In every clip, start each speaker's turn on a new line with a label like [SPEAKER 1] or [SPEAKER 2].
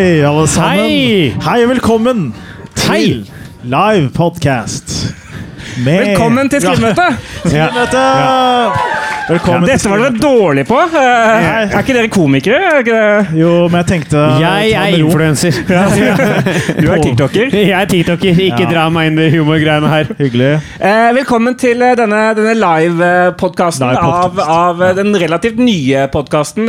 [SPEAKER 1] Hei, alle sammen.
[SPEAKER 2] Hei!
[SPEAKER 1] Hei og velkommen til live podcast. Med
[SPEAKER 3] Velkommen til skrivemøte!
[SPEAKER 1] Skrivemøte! Velkommen
[SPEAKER 3] Dette var dere dårlige på. Eh, Er ikke dere komikere? Er ikke det?
[SPEAKER 1] Jo, men jeg tenkte
[SPEAKER 2] Jeg er influenser. Ja.
[SPEAKER 3] Du er tiktoker.
[SPEAKER 2] Jeg er tiktoker. Ikke
[SPEAKER 1] Ja.
[SPEAKER 2] dra meg inn i humorgreiene her.
[SPEAKER 1] Hyggelig.
[SPEAKER 3] Eh, velkommen til eh, denne, denne live-podkasten
[SPEAKER 1] Live
[SPEAKER 3] av, av den relativt nye podkasten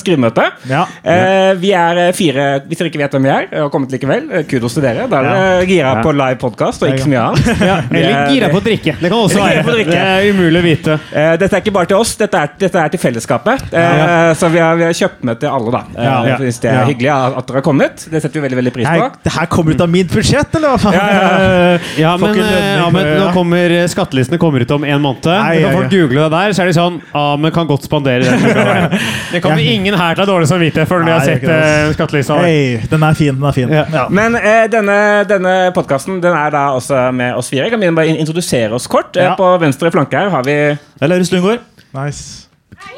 [SPEAKER 3] Skrivemøte.
[SPEAKER 1] Ja.
[SPEAKER 3] Eh, vi er fire Hvis dere ikke vet hvem vi er, og har kommet likevel, kudos til dere. Da er dere gira
[SPEAKER 2] Ja.
[SPEAKER 3] på live podkast og ikke så mye annet.
[SPEAKER 2] Ja, eller gira på å drikke. Det kan også være. Det er umulig å vite.
[SPEAKER 3] Eh, dette er ikke bare til oss, dette er, dette er til fellesskapet. Eh, Så vi har, vi har kjøpt med til alle, da. Eh,
[SPEAKER 1] Ja.
[SPEAKER 3] det er
[SPEAKER 1] Ja.
[SPEAKER 3] hyggelig at dere har kommet. Det setter vi veldig veldig pris på.
[SPEAKER 1] Hei, det her kommer ut av mitt budsjett, eller hva faen?
[SPEAKER 2] Ja, men, eh, ja, men nå kommer eh, skattelistene kommer ut om en måned.
[SPEAKER 1] Nei,
[SPEAKER 2] kan folk
[SPEAKER 1] ja.
[SPEAKER 2] google det der, så er de sånn Ja, men kan godt spandere den. Det kommer ingen her til å ha dårlig samvittighet før de har sett eh, skattelista.
[SPEAKER 1] Hey, den er fin, den er fin.
[SPEAKER 2] Ja.
[SPEAKER 1] Ja.
[SPEAKER 3] Men eh, denne, denne podkasten den er da også med oss fire. Kan vi bare introdusere oss kort. Eh,
[SPEAKER 1] Ja.
[SPEAKER 3] På venstre flanke her har vi
[SPEAKER 4] Det er Lauritz Lundgaard.
[SPEAKER 1] Nice.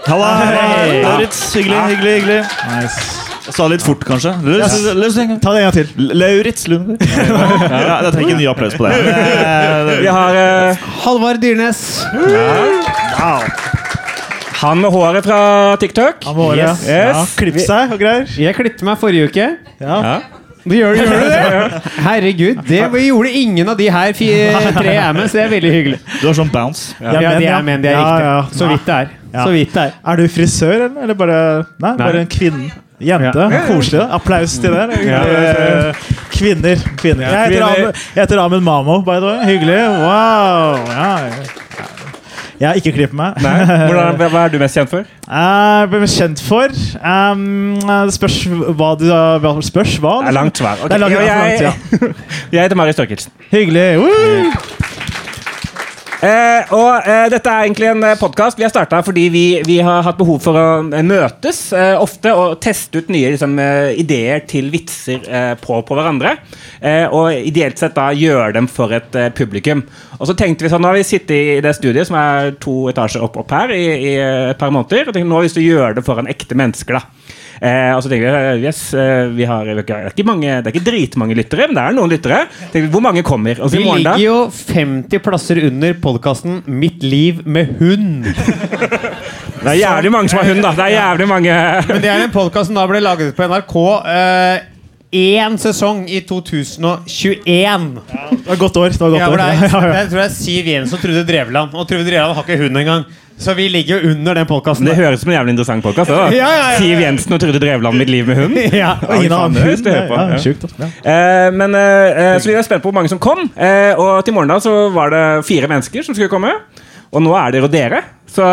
[SPEAKER 4] Halla!
[SPEAKER 1] Hei.
[SPEAKER 4] Lauritz, hyggelig, hyggelig. hyggelig
[SPEAKER 1] nice.
[SPEAKER 4] Jeg sa litt fort, kanskje. Lauritz,
[SPEAKER 1] Ja. Ta det en gang til.
[SPEAKER 4] Lauritz Lundgaard. Ja, jeg trenger ikke ny applaus på det.
[SPEAKER 3] Vi har eh,
[SPEAKER 2] Halvard Dyrnes.
[SPEAKER 1] Wow.
[SPEAKER 3] han med håret fra TikTok.
[SPEAKER 1] Han med håret.
[SPEAKER 3] Yes.
[SPEAKER 1] Ja, Klipp seg og greier.
[SPEAKER 2] Jeg klippet meg forrige uke.
[SPEAKER 1] Ja.
[SPEAKER 3] Ja.
[SPEAKER 2] Du gjør, gjør du det? Herregud, det gjorde ingen av de her tre er med, så det er veldig hyggelig.
[SPEAKER 4] Du har sånn bounce.
[SPEAKER 2] Ja,
[SPEAKER 1] ja
[SPEAKER 2] de er menn, det er
[SPEAKER 1] Ja,
[SPEAKER 2] riktig.
[SPEAKER 1] ja.
[SPEAKER 2] Så vidt det er.
[SPEAKER 1] Ja.
[SPEAKER 2] Så vidt det er.
[SPEAKER 1] Er du frisør, eller? eller bare Nei,
[SPEAKER 2] Nei.
[SPEAKER 1] bare en kvinne. Jente.
[SPEAKER 2] Ja.
[SPEAKER 1] Koselig. da. Applaus til det.
[SPEAKER 2] Ja.
[SPEAKER 1] Kvinner. Kvinner. Jeg heter Ahmed Mamo, by the way. Hyggelig. Wow. Ja. Jeg har ikke klippet meg.
[SPEAKER 3] Nei. Hvordan, hva er du mest kjent for?
[SPEAKER 1] Jeg ble mest kjent for? Um, spørs hva du Spørs hva?
[SPEAKER 3] Det er langt svar.
[SPEAKER 1] Okay. Jeg,
[SPEAKER 3] jeg, jeg heter Marius Torkelsen.
[SPEAKER 1] Hyggelig. Woo!
[SPEAKER 3] Eh, og eh, Dette er egentlig en podkast vi har starta fordi vi, vi har hatt behov for å eh, møtes eh, ofte og teste ut nye liksom, eh, ideer til vitser eh, på, på hverandre. Eh, og ideelt sett da gjøre dem for et eh, publikum. Og så tenkte vi sånn, Nå har vi sittet i det studiet som er to etasjer opp, opp her i, i et par måneder. og tenkte, Nå har vi lyst til å gjøre det foran ekte mennesker. da Eh, og så tenker vi yes, eh, vi har, det, er ikke mange, det er ikke dritmange lyttere, men det er noen lyttere. Vi, hvor mange kommer? Altså,
[SPEAKER 2] Vi
[SPEAKER 3] i morgen da
[SPEAKER 2] ligger jo 50 plasser under podkasten Mitt liv med hund.
[SPEAKER 3] Det er jævlig mange som har hund, da. Det er jævlig mange
[SPEAKER 2] Men det er en podkast som da ble laget på NRK. Én sesong i 2021.
[SPEAKER 1] Det var godt år. Det var godt
[SPEAKER 2] Ja,
[SPEAKER 1] år.
[SPEAKER 2] det er,
[SPEAKER 1] Ja, ja, ja.
[SPEAKER 2] jeg tror det er Siv Jensen og Trude Drevland. Og Trude Drevland har ikke hund engang. Så vi ligger jo under den podkasten.
[SPEAKER 3] Det høres ut som en jævlig interessant podkast.
[SPEAKER 2] Ja, ja, ja.
[SPEAKER 3] Siv Jensen og Trude Drevland, mitt liv med hund.
[SPEAKER 2] Ja.
[SPEAKER 1] Og ingen
[SPEAKER 3] faen, det er
[SPEAKER 1] hund.
[SPEAKER 3] lyst til å høre på.
[SPEAKER 1] Ja,
[SPEAKER 3] Ja.
[SPEAKER 1] Sjukt. Ja.
[SPEAKER 3] Eh, men, eh, eh, så vi er spent på hvor mange som kom. Eh, og til morgen da så var det fire mennesker som skulle komme. Og nå er dere og dere. Så,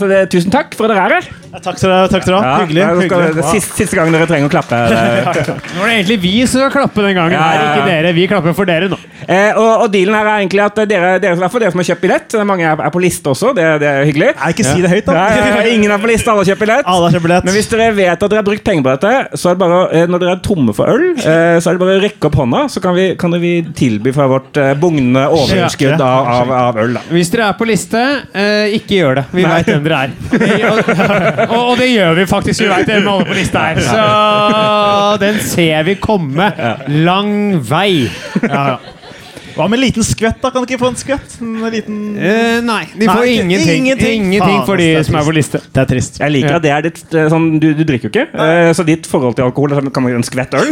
[SPEAKER 3] så det, tusen takk for at dere er her.
[SPEAKER 1] Ja, Takk til dere takk til dere.
[SPEAKER 3] Ja,
[SPEAKER 1] Hyggelig.
[SPEAKER 3] nå skal,
[SPEAKER 1] hyggelig.
[SPEAKER 3] det er siste, siste gang dere trenger å klappe.
[SPEAKER 2] Nå er det egentlig vi som skal klappe den gangen.
[SPEAKER 3] Ja, ja,
[SPEAKER 2] her,
[SPEAKER 3] ja.
[SPEAKER 2] Ikke dere. Vi klapper for dere nå.
[SPEAKER 3] Eh, og, og dealen her er egentlig at dere, dere, i dere som har kjøpt billett Mange er, er på liste også, det, det er hyggelig.
[SPEAKER 1] Nei, ikke si det høyt, da.
[SPEAKER 3] Ja, ja, ja, ingen er på liste, alle har kjøpt billett.
[SPEAKER 1] Alle har kjøpt billett.
[SPEAKER 3] Men hvis dere vet at dere har brukt penger på dette, så er det bare, eh, når dere er tomme for øl, eh, så er det bare å rekke opp hånda, så kan vi, kan vi tilby fra vårt eh, bugnende overskudd av, av, av øl. Da.
[SPEAKER 2] Hvis dere er på liste, eh, ikke gjør det. Vi veit hvem dere er. og, og, og det gjør vi faktisk. Vi veit hvem alle på lista er. Så den ser vi komme lang vei.
[SPEAKER 1] Ja, ja. Hva med en liten skvett, da? Kan du ikke få en skvett? En liten
[SPEAKER 2] Eh, nei, de får
[SPEAKER 1] Nei,
[SPEAKER 2] ingenting.
[SPEAKER 1] ingenting.
[SPEAKER 2] Ingenting, for de som er på liste.
[SPEAKER 1] Det er trist.
[SPEAKER 3] Jeg liker
[SPEAKER 2] Ja.
[SPEAKER 3] at det er ditt eh, sånn, du, du drikker jo ikke, uh, så ditt forhold til alkohol er sånn, kan man gjøre en skvett øl.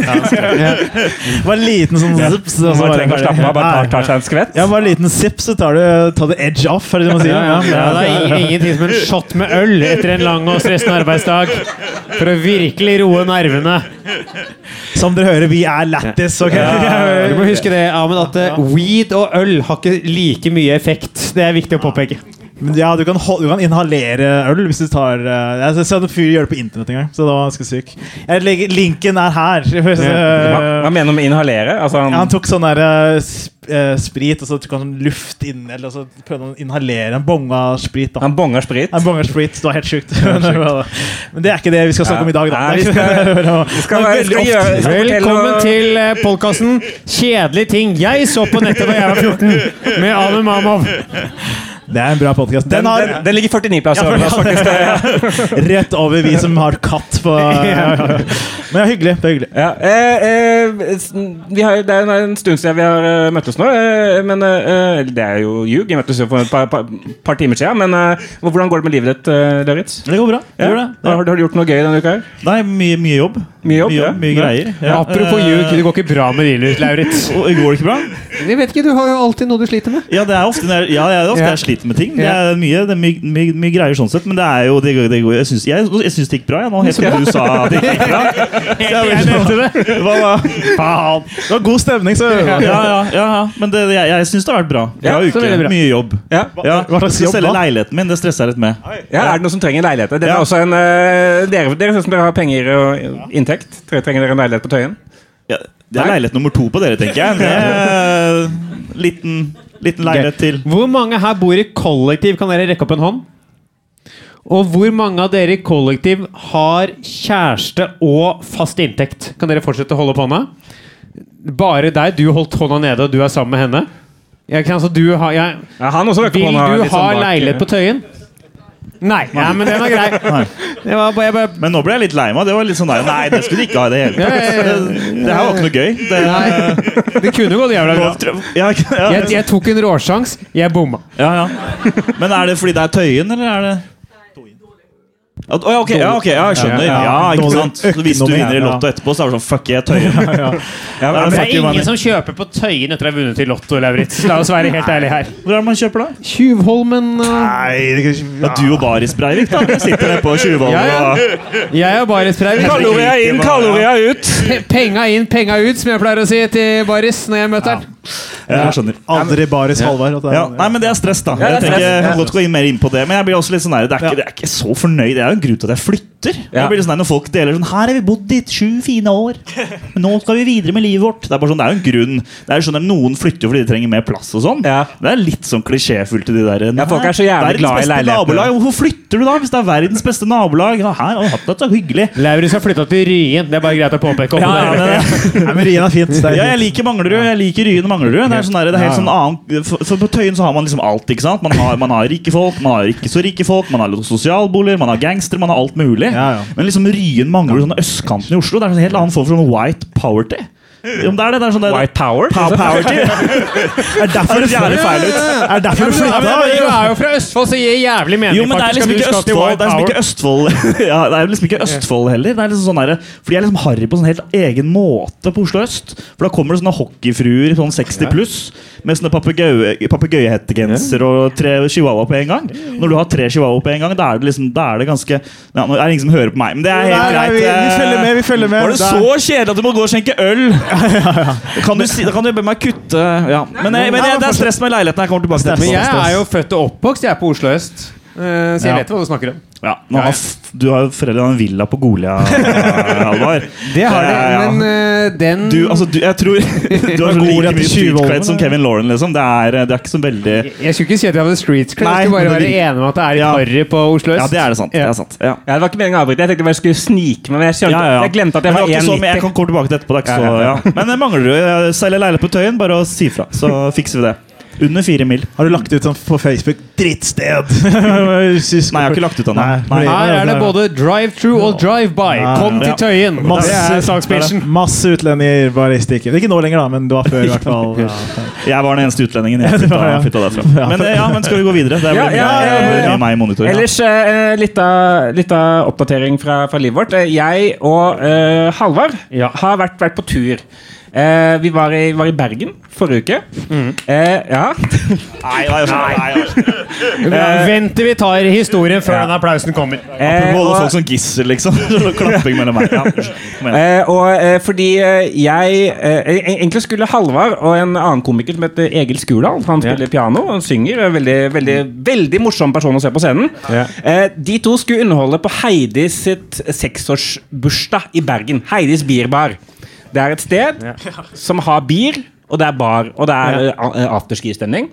[SPEAKER 1] Bare en liten sånn zips. så, så
[SPEAKER 3] Man trenger å slappe av, bare tar, tar seg en skvett.
[SPEAKER 1] Ja, bare en liten sipp, så tar du, tar det edge off, er det det man sier?
[SPEAKER 2] Ja, ja, ja, det er ingenting som en shot med øl etter en lang og stressende arbeidsdag. For å virkelig roe nervene.
[SPEAKER 1] Som dere hører, vi er lættis, ok?
[SPEAKER 2] Du må huske det, Amund, at eh, weed og øl har ikke like mye effekt. Det er viktig å påpeke.
[SPEAKER 1] Men Ja, du kan, du kan inhalere øl hvis du tar uh, Jeg så en fyr gjøre det på internett en gang, så det var ganske syk. Jeg legger, linken er her.
[SPEAKER 3] Hva, hva
[SPEAKER 1] Uh,
[SPEAKER 3] mener du med inhalere? Altså, han,
[SPEAKER 1] ja, han tok sånn der uh, uh, sprit, og så tok han sånn luft inn, eller så prøvde han å inhalere en bonga sprit. da
[SPEAKER 3] han bonger sprit.
[SPEAKER 1] Han bonga sprit, det var helt sjukt. Men det er ikke det vi skal snakke om i dag, da.
[SPEAKER 3] Nei, vi skal- vi skal- vi skal gjøre-
[SPEAKER 2] Velkommen til eh, podkasten 'Kjedelige ting jeg så på nettet da jeg var 14' med Anu Mamov.
[SPEAKER 1] Det er en bra podkast.
[SPEAKER 3] Den,
[SPEAKER 1] Den
[SPEAKER 3] den, den ligger 49 plasser over oss, faktisk.
[SPEAKER 1] Rett over vi som har katt på Men det er hyggelig. Det er hyggelig.
[SPEAKER 3] Ja, eh, eh, vi har, det er en stund siden vi har eh, møttes nå, eh, men Det er jo ljug. Vi møttes jo for et par, par, par timer siden. Men hvordan går det med livet ditt, Lauritz?
[SPEAKER 4] Det går bra. Det
[SPEAKER 3] Ja.
[SPEAKER 4] det.
[SPEAKER 3] Har, du- har du gjort noe gøy denne uka? her?
[SPEAKER 4] Nei, mye, mye jobb.
[SPEAKER 3] Mye jobb,
[SPEAKER 4] mye,
[SPEAKER 3] ja.
[SPEAKER 4] mye greier. Ja.
[SPEAKER 2] Apropos
[SPEAKER 4] Eh,
[SPEAKER 2] ljug, det går ikke bra med livet, Lauritz.
[SPEAKER 4] og Går det ikke bra?
[SPEAKER 2] Jeg vet ikke, Du har jo alltid noe du sliter med.
[SPEAKER 4] Ja, det er ofte, når jeg- ja, det er ofte
[SPEAKER 2] Ja.
[SPEAKER 4] jeg sliter med ting. Det er mye, det er mye, mye, mye greier sånn sett, men det er jo det, det går, Jeg syns jeg, jeg det gikk bra. Jeg, nå, helt til du sa at det gikk bra.
[SPEAKER 2] Jeg det.
[SPEAKER 4] Hva da?
[SPEAKER 1] Faen! Det var god stemning, så
[SPEAKER 4] Ja, ja, ja, ja. Men det, jeg, jeg syns det har vært bra. Bra
[SPEAKER 3] Ja,
[SPEAKER 4] uke.
[SPEAKER 2] bra.
[SPEAKER 4] Mye jobb.
[SPEAKER 3] Ja.
[SPEAKER 4] Ja,
[SPEAKER 1] Hva slags
[SPEAKER 4] Skal
[SPEAKER 1] jobb
[SPEAKER 4] selge leiligheten min, det stresser jeg litt med.
[SPEAKER 3] Ja, er det noen som trenger leilighet? Eh, dere, dere som dere har penger og inntekt. Dere trenger dere en leilighet på Tøyen?
[SPEAKER 4] Ja, det er leilighet nummer to på dere, tenker jeg. Det er liten, liten leilighet til.
[SPEAKER 2] Hvor mange her bor i kollektiv? Kan dere rekke opp en hånd? Og hvor mange av dere i kollektiv har kjæreste og fast inntekt? Kan dere fortsette å holde opp hånda? Bare deg. Du holdt hånda nede, og du er sammen med henne? Jeg kan, altså, du har, jeg,
[SPEAKER 3] Ja, han også
[SPEAKER 2] vil du ha
[SPEAKER 3] sånn
[SPEAKER 2] leilighet på Tøyen? Nei. Ja, men den var grei. Det var bare, bare
[SPEAKER 4] Men nå ble jeg litt lei meg. Det var litt sånn der, Nei, det skulle de ikke ha i det hele tatt. Det, det her var ikke noe gøy. Det,
[SPEAKER 2] Nei. Det kunne gått jævla bra. Jeg, jeg tok en råsjans. Jeg bomma.
[SPEAKER 4] ja, ja. Men er det fordi det er Tøyen, eller er det At- oh, ja, ok, ja, ok, ja, jeg skjønner.
[SPEAKER 1] Ja,
[SPEAKER 4] Ja,
[SPEAKER 1] ja.
[SPEAKER 4] ikke sant? Så hvis du vinner i. Lotto etterpå, så er det sånn Fuck, jeg er Tøyen.
[SPEAKER 3] Ja,
[SPEAKER 4] Ja,
[SPEAKER 3] men-
[SPEAKER 2] Det er ingen som kjøper på Tøyen etter å ha vunnet i Lotto, Lauritz. La oss være helt ærlige her.
[SPEAKER 4] Hvor er det man kjøper da?
[SPEAKER 2] Tjuvholmen uh,
[SPEAKER 1] Nei, det kan ikke
[SPEAKER 4] Ja, du og Baris Breivik, da. Jeg sitter nede på Tjuvholmen
[SPEAKER 2] Ja, ja.
[SPEAKER 4] og
[SPEAKER 2] Jeg og Baris Breivik.
[SPEAKER 3] Kaloria inn, kaloria ut!
[SPEAKER 2] Pe- Penga inn, penga ut, som jeg pleier å si til Baris når jeg møter han.
[SPEAKER 4] Ja, Jeg skjønner.
[SPEAKER 1] aldri Baris Halvard.
[SPEAKER 4] nei, men Det er stress, da. Jeg tenker, jeg kan godt gå inn mer inn på det Men jeg blir også litt sånn der, det, er ikke, det er ikke så fornøyd. Er jo en grunn til at jeg flytter.
[SPEAKER 3] Ja.
[SPEAKER 4] Jeg blir sånn Når folk deler sånn Her har vi bodd i sju fine år, men nå skal vi videre med livet vårt. Det er bare sånn, det er jo en grunn. Det er jo sånn at Noen flytter fordi de trenger mer plass og sånn.
[SPEAKER 3] Ja.
[SPEAKER 4] Det er litt sånn klisjéfullt i de der
[SPEAKER 3] Ja, folk er så jævlig glad i leilighetene.
[SPEAKER 4] Hvorfor flytter du da, hvis det er verdens beste nabolag? Ja, her har hatt det så hyggelig.
[SPEAKER 2] Lauritz har flytta til Ryen. Det er bare greit å påpeke.
[SPEAKER 4] Ja, ja, men,
[SPEAKER 1] Nei, men Ryen er fint. Er
[SPEAKER 4] Ja, jeg liker Manglerud. Jeg liker Ryen og Manglerud. Det er, sånn der, det er helt
[SPEAKER 1] Ja.
[SPEAKER 4] sånn annen, for, for På Tøyen så har man liksom alt. ikke sant? Man har, man har rike folk, man har ikke så rike folk, man har sosialboliger, man har gangstere, man har alt mulig.
[SPEAKER 1] Ja, ja.
[SPEAKER 4] Men liksom Ryen mangler sånn østkanten i Oslo. Det er en helt annen form for sånn white poverty. Om det er det, det er sånn det,
[SPEAKER 3] White power?
[SPEAKER 4] Pow- poverty.
[SPEAKER 1] Er derfor
[SPEAKER 4] Det jævlig feil ut.
[SPEAKER 1] Er derfor du
[SPEAKER 2] Ja,
[SPEAKER 1] flytta?
[SPEAKER 2] Du er jo fra Østfold, så det gir jævlig mening.
[SPEAKER 4] Jo, men det er liksom ikke Østfold. Det er liksom ikke Østfold Ja, det er liksom ikke Østfold heller. Det er liksom sånn der, For de er liksom harry på sånn helt egen måte på Oslo øst. For da kommer det sånne hockeyfruer sånn 60 pluss med sånne papegøye- papegøyehettegenser og tre chihuahua på en gang. Når du har tre chihuahua på en gang, da er det liksom Da er det ganske ja, Nå er det ingen som hører på meg, men det er helt greit.
[SPEAKER 1] vi, vi
[SPEAKER 4] eh,
[SPEAKER 1] følger med, vi følger med.
[SPEAKER 4] Var det
[SPEAKER 1] Det
[SPEAKER 4] så kjedelig at du må gå og skjenke øl? Kan du, si, kan du be meg kutte ja. Men, jeg, men jeg, det er stress med leiligheten. Jeg kommer tilbake til
[SPEAKER 2] Men jeg er jo født og oppvokst jeg er på Oslo øst. Eh, Så jeg vet hva du snakker om.
[SPEAKER 4] Ja, nå har, f- du har jo foreldre i en villa på Golia, Halvard.
[SPEAKER 2] Det har de,
[SPEAKER 4] Ja, ja.
[SPEAKER 2] men uh, den
[SPEAKER 4] Du, altså, du, jeg tror Du har like mye street cred som? Kevin Lauren, liksom. Det er, det er ikke så veldig
[SPEAKER 2] Jeg skulle ikke si at jeg hadde street cred, jeg skulle bare være enig med at det er litt
[SPEAKER 4] Ja.
[SPEAKER 2] harry på Oslo øst.
[SPEAKER 4] Ja, det er det sant. Det er sant. Ja.
[SPEAKER 3] Ja, det var ikke meningen å avbryte. Jeg tenkte bare jeg skulle snike meg, men jeg, skjønte,
[SPEAKER 4] Ja, ja, ja.
[SPEAKER 3] jeg glemte at jeg var
[SPEAKER 4] det ikke så mye- Jeg kan komme tilbake til etterpå. Det er ikke
[SPEAKER 3] Ja,
[SPEAKER 4] så,
[SPEAKER 3] ja,
[SPEAKER 4] ja. Men det mangler du. Jeg Selger leilighet på Tøyen, bare å si fra, så fikser vi det. Under fire mil.
[SPEAKER 1] Har du lagt ut sånn på Facebook 'drittsted'?
[SPEAKER 4] Nei, jeg har ikke lagt ut den.
[SPEAKER 2] Her er det både drive-through og drive-by. Kom til
[SPEAKER 4] Ja.
[SPEAKER 2] Tøyen!
[SPEAKER 1] Masse-. Masse utlendinger bare i stikken. Ikke nå lenger, da, men du var før, i hvert fall. Ja.
[SPEAKER 4] Jeg var den eneste utlendingen. Jeg flytta, flytta derfra. Men, eh, ja, men skal vi gå videre? Det er
[SPEAKER 3] Ja, ja, ja,
[SPEAKER 4] mye-
[SPEAKER 3] ja.
[SPEAKER 4] meg i monitor. Ja.
[SPEAKER 3] Ellers eh, litt, av, litt av oppdatering fra, fra livet vårt. Eh, Jeg og uh, Halvard
[SPEAKER 2] Ja.
[SPEAKER 3] har vært, vært på tur. Eh, vi var i, var i Bergen forrige uke. Eh, ja.
[SPEAKER 4] Nei, nei, nei, nei.
[SPEAKER 2] Ja, Vent til vi tar historien før
[SPEAKER 4] Ja.
[SPEAKER 2] den applausen kommer.
[SPEAKER 3] Eh,
[SPEAKER 4] Holde
[SPEAKER 3] og-
[SPEAKER 4] folk som gissel, liksom. Klapping mellom meg. Ja.
[SPEAKER 3] Eh, og eh, fordi eh, jeg eh, Egentlig skulle Halvard og en annen komiker som heter Egil Skurdal Han spiller piano og synger. er Veldig, veldig, veldig morsom person å se på scenen.
[SPEAKER 2] Ja.
[SPEAKER 3] Eh, de to skulle underholde på Heidis sitt seksårsbursdag i Bergen. Heidis Bierbar. Det er et sted som har bier, og det er bar, og det er ja. afterski-stemning.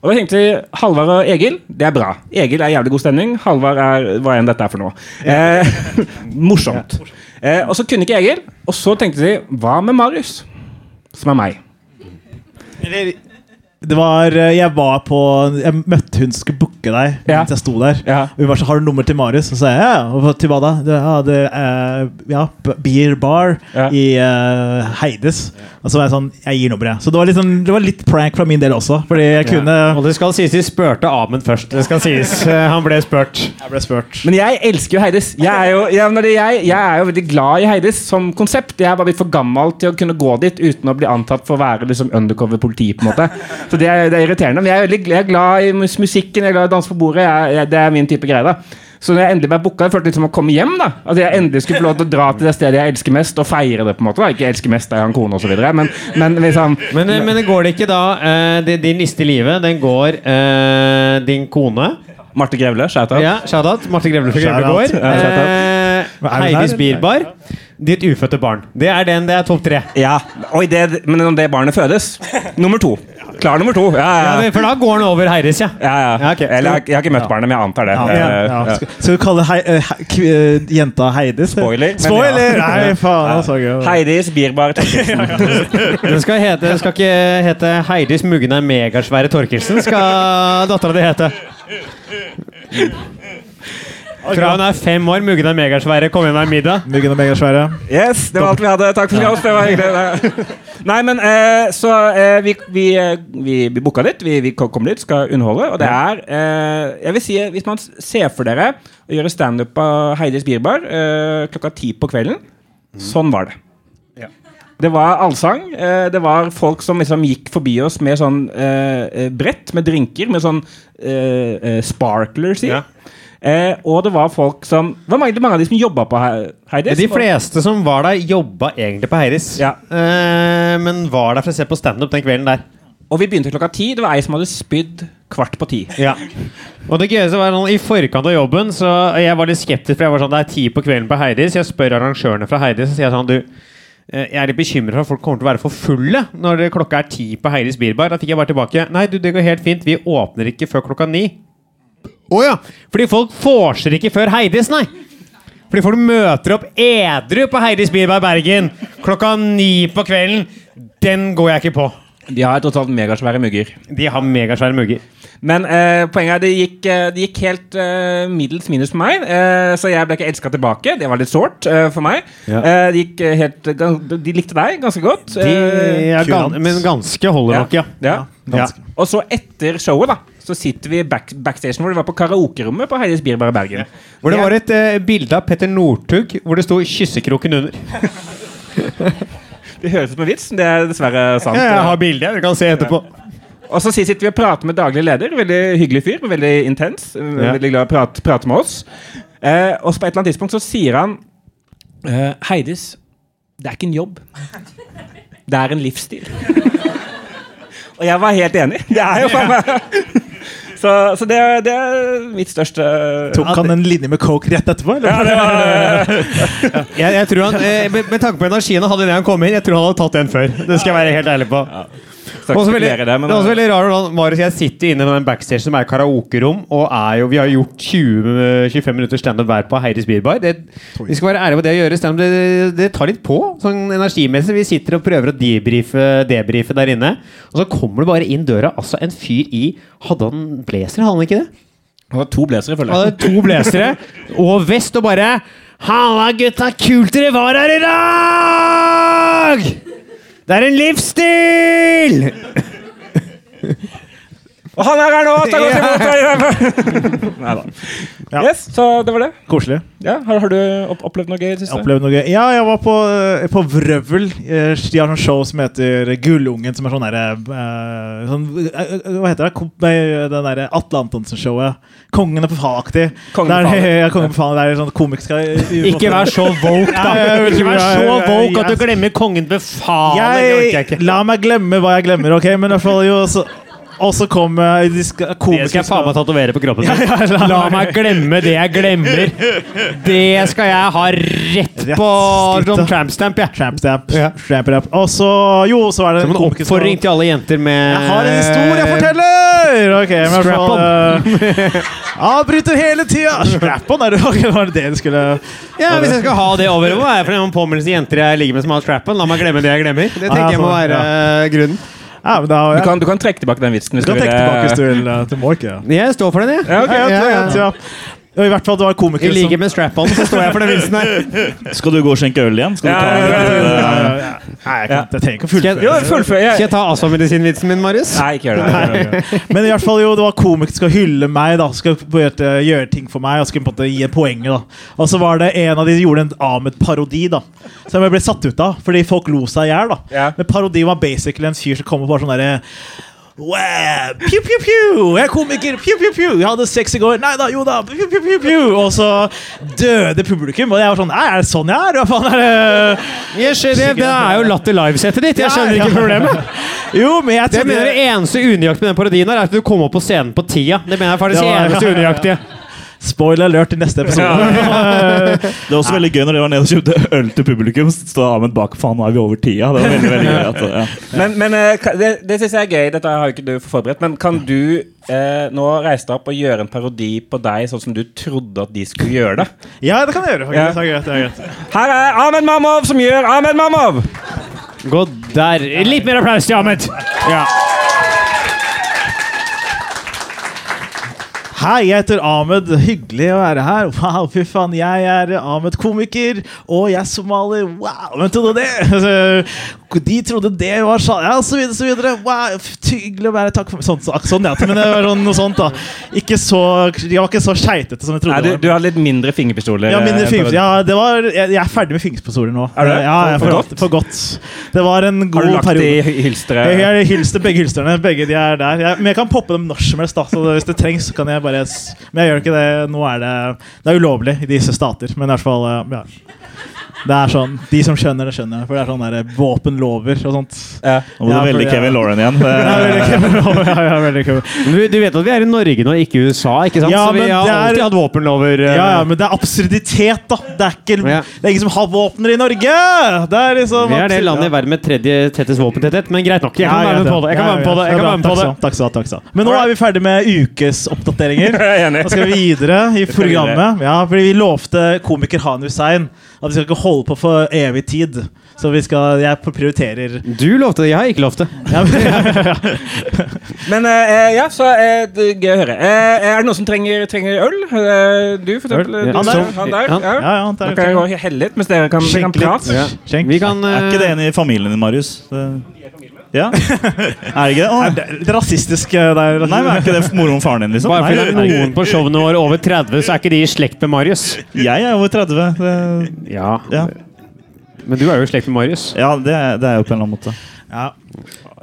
[SPEAKER 3] Og da tenkte vi Halvard og Egil, det er bra. Egil er jævlig god stemning. Halvard er hva enn dette er for noe. Eh, morsomt. Eh, og så kunne ikke Egil. Og så tenkte vi hva med Marius? Som er meg.
[SPEAKER 1] Det var eh, Jeg var på Jeg møtte hun skulle booke deg
[SPEAKER 3] Ja.
[SPEAKER 1] mens jeg sto der.
[SPEAKER 3] Ja.
[SPEAKER 1] Hun var så, Har du nummer til Marius? Og så sa jeg ja. Og til hva da? Det, ja, det, eh, ja, Beer Bar
[SPEAKER 3] Ja.
[SPEAKER 1] i uh, Heides. Og så var jeg sånn Jeg gir nummeret. Så det var, sånn, det var litt prank fra min del også. Fordi jeg kunne
[SPEAKER 2] Og det skal sies de spurte Amund først. Det skal sies. Han ble spurt.
[SPEAKER 1] Jeg ble spurt.
[SPEAKER 3] Men jeg elsker jo Heidis. Jeg er jo, jeg, jeg, jeg er jo veldig glad i Heidis som konsept. Jeg er bare blitt for gammel til å kunne gå dit uten å bli antatt for å være liksom undercover politi. på en måte Så det er, det er irriterende. Men jeg er, veldig, jeg er glad i musikken, jeg er glad i å danse på bordet. Jeg, jeg, det er min type greie. da så når jeg endelig ble booka, følte det litt som å komme hjem. da At jeg endelig skulle få lov til å dra til det stedet jeg elsker mest, og feire det. på en måte da Ikke elsker mest, jeg har en kone osv. Men, men liksom
[SPEAKER 2] Men, eh, men det går det ikke da uh, det- Din liste i livet, den går uh, din kone
[SPEAKER 3] Marte Grevle, shout-out.
[SPEAKER 2] Ja, shout-out. Marte Grevle fra Grevlegård.
[SPEAKER 1] Ja,
[SPEAKER 2] Heidis
[SPEAKER 1] der?
[SPEAKER 2] Bierbar. Ditt ufødte barn. Det er den. Det er topp tre.
[SPEAKER 3] Ja, Oi, det, Men om det barnet fødes Nummer to. Klar nummer to. Ja,
[SPEAKER 2] Ja,
[SPEAKER 3] ja,
[SPEAKER 2] for da går han over Heidis, ja.
[SPEAKER 3] ja, ja.
[SPEAKER 2] Ja, ok.
[SPEAKER 3] Eller jeg, har- jeg har ikke møtt barnet, men jeg antar det.
[SPEAKER 1] Ja,
[SPEAKER 3] Eh,
[SPEAKER 1] ja.
[SPEAKER 3] ja.
[SPEAKER 1] Skal, skal du kalle hei, eh, hei, eh, jenta Heidis?
[SPEAKER 3] Spoiler,
[SPEAKER 1] Spoiler!
[SPEAKER 3] ja.
[SPEAKER 1] Nei, faen. altså.
[SPEAKER 3] Heidis Bierbar Torkelsen.
[SPEAKER 2] Den skal, hete, den skal ikke hete Heidis Muggene megasvære Torkelsen, skal dattera di hete. Fra hun er fem år, muggen er megasvære, kom igjen, er middag.
[SPEAKER 1] Muggen er megasvære.
[SPEAKER 3] Yes, det var alt vi hadde. Takk for oss. Det var hyggelig. Nei, men eh, så eh, vi, vi, eh, vi, vi booka dit. Vi, vi kom dit, skal underholde. Og det er eh, Jeg vil si, hvis man ser for dere å gjøre standup av Heidis Bierbar eh, klokka ti på kvelden, sånn var det. Det var allsang. Eh, det var folk som liksom gikk forbi oss med sånn eh, eh, brett med drinker, med sånn eh, eh, sparklers i.
[SPEAKER 2] Ja.
[SPEAKER 3] Eh, og det var folk som Hvor var mange, mange av de som jobba på Heidis.
[SPEAKER 2] De fleste som var der, jobba egentlig på Heidis.
[SPEAKER 3] Ja.
[SPEAKER 2] Eh, men var der for å se på standup den kvelden der.
[SPEAKER 3] Og vi begynte klokka ti. Det var ei som hadde spydd kvart på ti.
[SPEAKER 2] Ja. Og det gøyeste var sånn, I forkant av jobben Så jeg var litt skeptisk, for jeg var sånn, det er ti på kvelden på Heidis. Jeg spør arrangørene fra Heidis og sier sånn du, jeg er litt bekymra for at folk kommer til å være for fulle når klokka er ti på Heidis Bierbar. Da fikk jeg bare tilbake Nei, du, det går helt fint. Vi åpner ikke før klokka ni. Å ja! Fordi folk vorser ikke før Heidis, nei. Fordi folk møter opp edru på Heidis Bierbar Bergen klokka ni på kvelden. Den går jeg ikke på.
[SPEAKER 3] De har totalt megasvære mugger.
[SPEAKER 2] De har megasvære mugger.
[SPEAKER 3] Men eh, poenget er det gikk, eh, det gikk helt eh, middels minus for meg. Eh, så jeg ble ikke elska tilbake. Det var litt sårt eh, for meg.
[SPEAKER 2] Ja.
[SPEAKER 3] Eh, det gikk helt, de likte deg ganske godt.
[SPEAKER 2] De
[SPEAKER 3] Eh,
[SPEAKER 2] er men ganske holder nok, ja.
[SPEAKER 3] ja.
[SPEAKER 1] ja.
[SPEAKER 3] Og så etter showet da så sitter vi back, backstage hvor det var på karaokerommet på Heidis Birbar i Bergen.
[SPEAKER 2] Hvor det var et eh, bilde av Petter Northug hvor det sto 'kyssekroken' under.
[SPEAKER 3] Det høres ut som en vits, men det er dessverre sant.
[SPEAKER 2] Ja, jeg har bildet, Du kan se etterpå.
[SPEAKER 3] Og så sitter vi og prater med daglig leder. Veldig hyggelig fyr. Veldig intens. Veldig glad i å prate, prate med oss. Eh, og på et eller annet tidspunkt så sier han eh, Heidis, det er ikke en jobb. Det er en livsstil. og jeg var helt enig. Det er jo faen meg Så, så det, er- det er mitt største
[SPEAKER 1] Tok han en linje med coke rett etterpå? Eller?
[SPEAKER 3] ja, det var,
[SPEAKER 2] Jeg, jeg tror han, eh, med, med tanke på energien han hadde idet han kom inn, jeg tror han hadde tatt den før. Det skal jeg være helt ærlig på. Det, er også veldig rart hvordan Marius og jeg sitter inne med den backstage som er karaokerom, og er jo, vi har gjort 20-25 minutter standup hver på Heidis Beerbar. Det, vi skal være ærlige på det å gjøre standup. Det, det tar litt på, sånn energimessig. Vi sitter og prøver å debrife, debrife der inne, og så kommer det bare inn døra altså en fyr i Hadde han blazer, hadde han ikke det?
[SPEAKER 3] Han hadde to blazere, føler
[SPEAKER 2] Han
[SPEAKER 3] jeg.
[SPEAKER 2] hadde to blazere og vest og bare Halla, gutta! Kult dere var her i dag! Det er en livsstil!
[SPEAKER 3] Og han er her nå! Ta godt imot! Nei da.
[SPEAKER 1] Ja.
[SPEAKER 3] Yes, så det var det.
[SPEAKER 1] Koselig.
[SPEAKER 3] Ja, har, har du opplevd noe gøy i det
[SPEAKER 1] Jeg
[SPEAKER 3] siste?
[SPEAKER 1] opplevde noe gøy. Ja, jeg var på, eh, på Vrøvl. De har sånn show som heter Gullungen, som er sånn derre eh, sånn, eh, Hva heter det? Den derre Atle Antonsen-showet. Kongen er på faen-aktig.
[SPEAKER 3] Kongen på faen.
[SPEAKER 1] Ja, Kongen på faen. Det er sånn komisk
[SPEAKER 2] Ikke vær så woke, da! Ikke vær så woke at du glemmer kongen på faen! jeg.
[SPEAKER 1] La meg glemme hva jeg glemmer, ok? Men i hvert fall jo så, Og så kom eh, de skal,
[SPEAKER 2] Det skal jeg faen meg tatovere på kroppen.
[SPEAKER 1] Ja, la meg-
[SPEAKER 2] glemme det jeg glemmer! Det skal jeg ha rett på som trampstamp, jeg.
[SPEAKER 1] Tramp-stamp.
[SPEAKER 2] Ja.
[SPEAKER 1] Tramp-rap. Og så Jo, så er det
[SPEAKER 2] Som en
[SPEAKER 1] som-
[SPEAKER 2] oppfordring til alle jenter med
[SPEAKER 1] Jeg har en historie jeg forteller! Ok, men i hvert
[SPEAKER 2] Strap
[SPEAKER 1] fall uh, Avbryter hele tida! Strap-on, er det ok, var det det du skulle
[SPEAKER 2] Ja, Hvis jeg skal ha det over hva er det for en påminnelse til jenter jeg ligger med som har strap-on? La meg glemme det jeg glemmer. Det tenker jeg må
[SPEAKER 1] sånn,
[SPEAKER 2] være eh, grunnen.
[SPEAKER 1] Ja, men da,
[SPEAKER 3] Du kan, du kan trekke tilbake den vitsen. Hvis
[SPEAKER 1] Du
[SPEAKER 3] du kan
[SPEAKER 1] trekke tilbake hvis du vil til Mork. Ja.
[SPEAKER 2] Jeg står for den, jeg.
[SPEAKER 3] Ja, ok.
[SPEAKER 1] Ja, ja,
[SPEAKER 2] Ja, ja,
[SPEAKER 1] ja, ja. I hvert fall det var komikere som
[SPEAKER 2] like med strap-on så står jeg for den vitsen her.
[SPEAKER 4] Skal du gå og skjenke øl igjen? Skal du ta
[SPEAKER 3] ja, ja.
[SPEAKER 1] Nei, jeg, kan, jeg trenger ikke å
[SPEAKER 2] Skal jeg-
[SPEAKER 1] fullføre.
[SPEAKER 3] jeg.
[SPEAKER 2] Skal
[SPEAKER 3] Jeg,
[SPEAKER 2] ta astmamedisinvitsen min, Marius?
[SPEAKER 3] nei, ikke gjør det.
[SPEAKER 1] Men i hvert fall jo, det var komikere som skal hylle meg, da skal gjøre ting for meg og skal på en måte gi poenget. da Og så var det en av de som gjorde en Ahmed-parodi, da som jeg ble satt ut av fordi folk lo seg i hjel. da.
[SPEAKER 3] Ja.
[SPEAKER 1] Men parodien var basically en fyr som kom og bare sånn derre Wow, pew, pew, pew. Jeg er komiker. Pew, pew, pew. Jeg hadde sex i går. Nei da, jo da. Pew, pew, pew, pew. Og så døde publikum. Og jeg var sånn Nei, er det sånn jeg er? Hva faen er det?
[SPEAKER 2] Jeg skjønner, det er jo Latter Live-settet ditt. Jeg skjønner ikke problemet.
[SPEAKER 1] Jo, men jeg
[SPEAKER 2] Det mener det eneste unøyaktige med den parodien her er at du kom opp på scenen på tida. Det mener jeg faktisk
[SPEAKER 1] Det
[SPEAKER 2] eneste unøyaktige.
[SPEAKER 1] Spoiler alert i neste episode.
[SPEAKER 4] Det var også veldig gøy når de var nede og kjøpte øl til publikum. Stod Ahmed bak. Faen, nå er vi over tida. Det var veldig, veldig gøy. At, ja.
[SPEAKER 3] Men, men eh, det, det syns jeg er gøy. Dette har jo ikke du forberedt. Men kan du eh, nå reise deg opp og gjøre en parodi på deg sånn som du trodde at de skulle gjøre det?
[SPEAKER 1] Ja, det kan jeg gjøre.
[SPEAKER 3] Ja.
[SPEAKER 1] Det er greit, det er greit.
[SPEAKER 3] Her er Ahmed Mamov som gjør Ahmed Mamov!
[SPEAKER 2] Gå der. Litt mer applaus til Ahmed. Ja.
[SPEAKER 1] Hei, jeg heter Ahmed. Hyggelig å være her. Wow, fy faen. Jeg er Ahmed komiker, og jeg er somalier. Wow, hvem trodde det? De trodde det var sånn. Ja, så videre, så videre. Wow, hyggelig å være Takk for Sånn, så- sånn ja. Men det var sånn, noe sånt, da. Ikke så De var ikke så skeitete som jeg
[SPEAKER 3] Nei,
[SPEAKER 1] trodde.
[SPEAKER 3] du,
[SPEAKER 1] det var.
[SPEAKER 3] du har litt mindre fingerpistoler.
[SPEAKER 1] Ja, mindre
[SPEAKER 3] fingerpistoler.
[SPEAKER 1] Ja, det var, jeg, jeg er ferdig med fingerpistoler nå.
[SPEAKER 3] Er du?
[SPEAKER 1] Ja,
[SPEAKER 3] For-
[SPEAKER 1] for, godt? for godt. Det var en
[SPEAKER 3] Har du lagt
[SPEAKER 1] periode.
[SPEAKER 3] i hylsteret?
[SPEAKER 1] Jeg hylster, begge hylstrene. Begge de er der. Jeg, men jeg kan poppe dem når som helst. Da, så hvis det trengs, så kan jeg bare Men jeg gjør ikke det. Nå er det Det er ulovlig i disse stater, men i hvert fall eh, ja. Det er sånn De som skjønner det, skjønner. For det er sånn der våpenlover og sånt.
[SPEAKER 3] Ja.
[SPEAKER 4] Nå må du velge Kevin Lauren igjen.
[SPEAKER 1] Ja, veldig
[SPEAKER 4] Kevin.
[SPEAKER 1] kul. ja, ja.
[SPEAKER 2] Du, du vet at vi er i Norge nå, ikke i USA, ikke sant?
[SPEAKER 1] Ja,
[SPEAKER 2] så vi
[SPEAKER 1] men
[SPEAKER 2] har
[SPEAKER 1] det er-
[SPEAKER 2] alltid hatt våpenlover. eh,
[SPEAKER 1] Ja, ja, men det er absurditet, da. Det er, ikke,
[SPEAKER 2] Ja.
[SPEAKER 1] det er ingen som har våpner i Norge! Det er liksom
[SPEAKER 2] Vi er det landet i verden med tredje tettest våpentetthet, men greit nok. Jeg kan
[SPEAKER 1] Ja,
[SPEAKER 2] være med på det. Jeg kan være med på det. Jeg kan være med på det.
[SPEAKER 1] Takk skal du ha, takk skal du ha. Men nå er vi ferdig med ukesoppdateringer.
[SPEAKER 3] Er.
[SPEAKER 1] Nå skal vi videre i programmet. Ja, fordi Vi lovte komiker Han Hussein at vi skal ikke holde på for evig tid. Så vi skal, jeg prioriterer
[SPEAKER 2] Du lovte det, jeg har ikke lovt det.
[SPEAKER 1] ja, men,
[SPEAKER 3] Men eh, ja, så uh, det er gøy å høre. Uh, er det noen som trenger, trenger øl? Du, for eksempel.
[SPEAKER 2] Øl?
[SPEAKER 3] Du,
[SPEAKER 2] Ja.
[SPEAKER 3] han, der, han der.
[SPEAKER 2] Han-
[SPEAKER 3] Ja.
[SPEAKER 1] ja, ja,
[SPEAKER 3] Nå kan jeg gå og helle litt mens dere kan, dere kan prate.
[SPEAKER 1] Ja.
[SPEAKER 2] Vi kan
[SPEAKER 4] er ikke det en i familien din, Marius? Det- Ja? Er det ikke det?
[SPEAKER 1] Er det det er rasistisk eh, der.
[SPEAKER 4] Nei, men Er ikke det moro om faren din, liksom?
[SPEAKER 2] Bare fordi det er
[SPEAKER 4] Nei,
[SPEAKER 2] noen på showene våre over 30, så er ikke de i slekt med Marius.
[SPEAKER 4] Jeg er over 30. Det,
[SPEAKER 2] Ja,
[SPEAKER 4] ja,
[SPEAKER 2] Men du er jo i slekt med Marius.
[SPEAKER 4] ja det, er- det er jo på en eller annen måte.
[SPEAKER 1] Ja.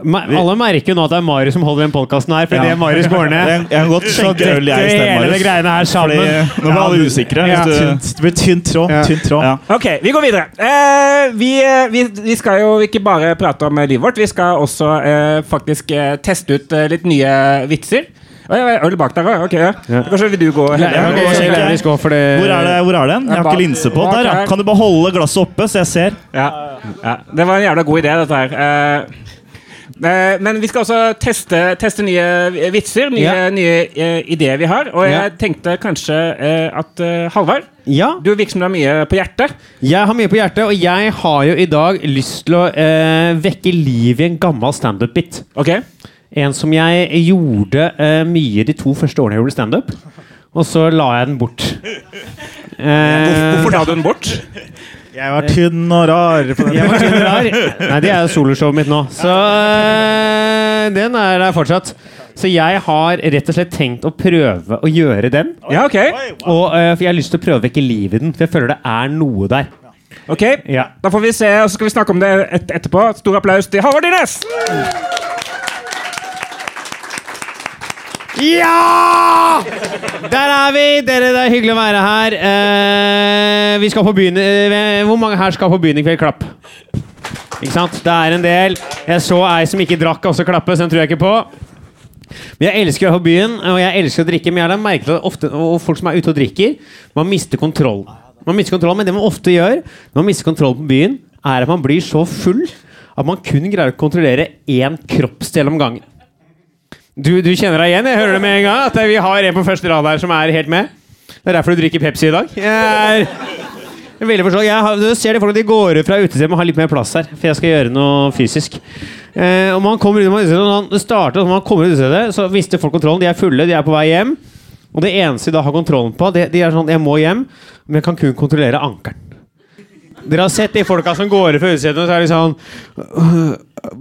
[SPEAKER 2] Ma alle merker jo nå at det er Marius som holder den podkasten her, fordi
[SPEAKER 4] Ja.
[SPEAKER 2] det Marius går ned.
[SPEAKER 4] Jeg, jeg kan godt
[SPEAKER 2] Så
[SPEAKER 4] skjenke øl, jeg, i stedet,
[SPEAKER 2] hele
[SPEAKER 4] Marius.
[SPEAKER 2] greiene her sammen.
[SPEAKER 4] Fordi, nå ble alle usikre.
[SPEAKER 2] Ja.
[SPEAKER 4] Du,
[SPEAKER 1] Tynt, det blir tynn tråd.
[SPEAKER 2] Ja.
[SPEAKER 1] Tynt tråd.
[SPEAKER 4] ja.
[SPEAKER 3] Ok, vi går videre. Eh, vi, eh, vi, vi skal jo ikke bare prate om eh, livet vårt, vi skal også eh, faktisk eh, teste ut eh, litt nye vitser. Øl bak der. Ok. Ja. Kanskje vil du gå?
[SPEAKER 2] Ja.
[SPEAKER 4] Hvor er det hvor er den? Jeg har ikke linse på. Der, ja. Kan du bare holde glasset oppe, så jeg ser?
[SPEAKER 3] Ja. ja. Det var en jævla god idé, dette her. Eh, eh, men vi skal også teste, teste nye vitser, nye,
[SPEAKER 2] Ja.
[SPEAKER 3] nye eh, ideer vi har. Og jeg tenkte kanskje eh, at eh, Halvard,
[SPEAKER 2] Ja,
[SPEAKER 3] du virker som du har mye på hjertet.
[SPEAKER 2] jeg har mye på hjertet, og jeg har jo i dag lyst til å eh, vekke liv i en gammel standup-bit.
[SPEAKER 3] Okay.
[SPEAKER 2] En som jeg gjorde eh, mye de to første årene jeg gjorde standup. Og så la jeg den bort. Eh,
[SPEAKER 3] Hvorfor la du den bort?
[SPEAKER 1] Jeg var tynn og rar. På den.
[SPEAKER 2] Jeg var tynn og rar. Nei, det er jo soloshowet mitt nå. Så eh, den er der fortsatt. Så jeg har rett og slett tenkt å prøve å gjøre den.
[SPEAKER 3] Ja, ok.
[SPEAKER 2] Og, uh, for jeg har lyst til å prøve å vekke liv i den, for jeg føler det er noe der.
[SPEAKER 3] Ok,
[SPEAKER 2] Ja.
[SPEAKER 3] Da får vi se, og så skal vi snakke om det et etterpå. Stor applaus til Halvard Dines!
[SPEAKER 2] Ja! Der er vi! Dere, det er hyggelig å være her. Eh, vi skal på byen eh, Hvor mange her skal på byen i kveld? Klapp. Ikke sant? Det er en del. Jeg så ei som ikke drakk, også klappe, så den tror jeg ikke på. Men Jeg elsker å være på byen, og jeg elsker å drikke. Men jeg har merket at ofte, og folk som er ute og drikker, man mister kontroll. Man mister kontroll, Men det man ofte gjør når man mister kontroll på byen, er at man blir så full at man kun greier å kontrollere én kroppsdel om gangen. Du, du kjenner deg igjen? Jeg hører det med en gang. At vi har en på første rad her som er helt med. Det er derfor du drikker Pepsi i dag. Jeg er, veldig forstått. Jeg har, du ser de folk de går ut fra utestedet og har litt mer plass her, for jeg skal gjøre noe fysisk. Eh, og man kommer ut man, det starter når man kommer ut utestedet, så mister folk kontrollen. De er fulle, de er på vei hjem. Og det eneste de da har kontrollen på, det, de er sånn Jeg må hjem, men jeg kan kun kontrollere ankelen. Dere har sett de folka som går fra utsiden, og så er de sånn øh,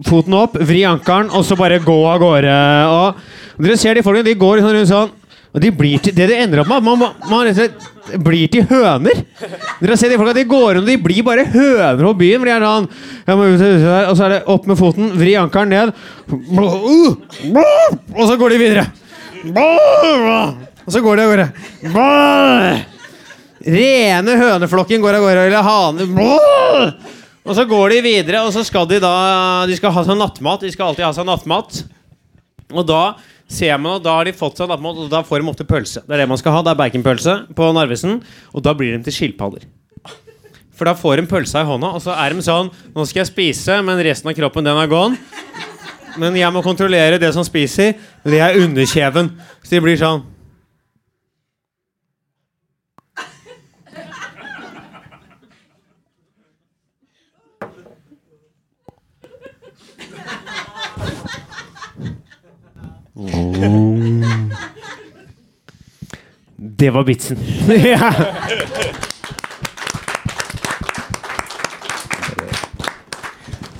[SPEAKER 2] Foten opp, vri ankelen, og så bare gå av gårde. Og dere ser de folkene, de går sånn rundt sånn og de blir til, Det det ender opp med, man, man, man blir til høner. Dere har sett de folka, de går rundt, og de blir bare høner på byen. De er sånn Og så er det opp med foten, vri ankelen ned, og så går de videre. Og så går de av gårde. Rene høneflokken går av gårde, eller hane Og så går de videre, og så skal de da De skal ha seg nattmat. De skal alltid ha seg nattmat. Og da ser man at da har de fått seg nattmat, og da får de ofte pølse. Det er det man skal ha. Det er baconpølse på Narvesen, og da blir de til skilpadder. For da får de pølsa i hånda, og så er de sånn Nå skal jeg spise, men resten av kroppen, den er gone. Men jeg må kontrollere det som spiser. Det er underkjeven. Så de blir sånn Det var vitsen. ja.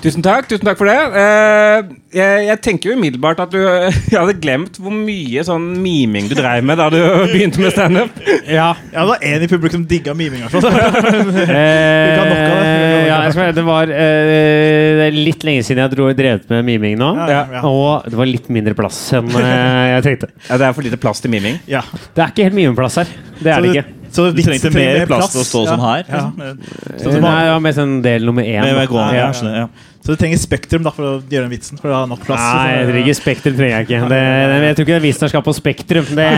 [SPEAKER 3] Tusen takk tusen takk for det. Eh, jeg, jeg tenker jo umiddelbart at du jeg hadde glemt hvor mye sånn miming du dreiv med da du begynte med standup.
[SPEAKER 2] ja.
[SPEAKER 1] Ja, det var én i publikum som digga miming. fall.
[SPEAKER 2] Eh, ja,
[SPEAKER 1] det.
[SPEAKER 2] var eh, det er litt lenge siden jeg dro drevet med miming nå.
[SPEAKER 1] Ja, ja.
[SPEAKER 2] Og det var litt mindre plass enn eh, jeg tenkte.
[SPEAKER 3] Ja, det er for lite plass til miming.
[SPEAKER 1] Ja.
[SPEAKER 2] Det er ikke helt mimeplass her. Det er det ikke.
[SPEAKER 1] Så
[SPEAKER 4] Du trengte mer plass til å stå sånn her.
[SPEAKER 1] Ja.
[SPEAKER 4] liksom.
[SPEAKER 1] Så det
[SPEAKER 2] Nei,
[SPEAKER 1] var-
[SPEAKER 2] det var mest en del nummer én.
[SPEAKER 4] Med, med gående,
[SPEAKER 2] Ja.
[SPEAKER 4] ja. skjønner, ja.
[SPEAKER 1] Så du trenger Spektrum da, for å gjøre den vitsen. For å ha nok plass.
[SPEAKER 2] Nei, jeg trenger Spektrum trenger jeg ikke. Det, det, jeg tror ikke den vitsen her skal på Spektrum. Det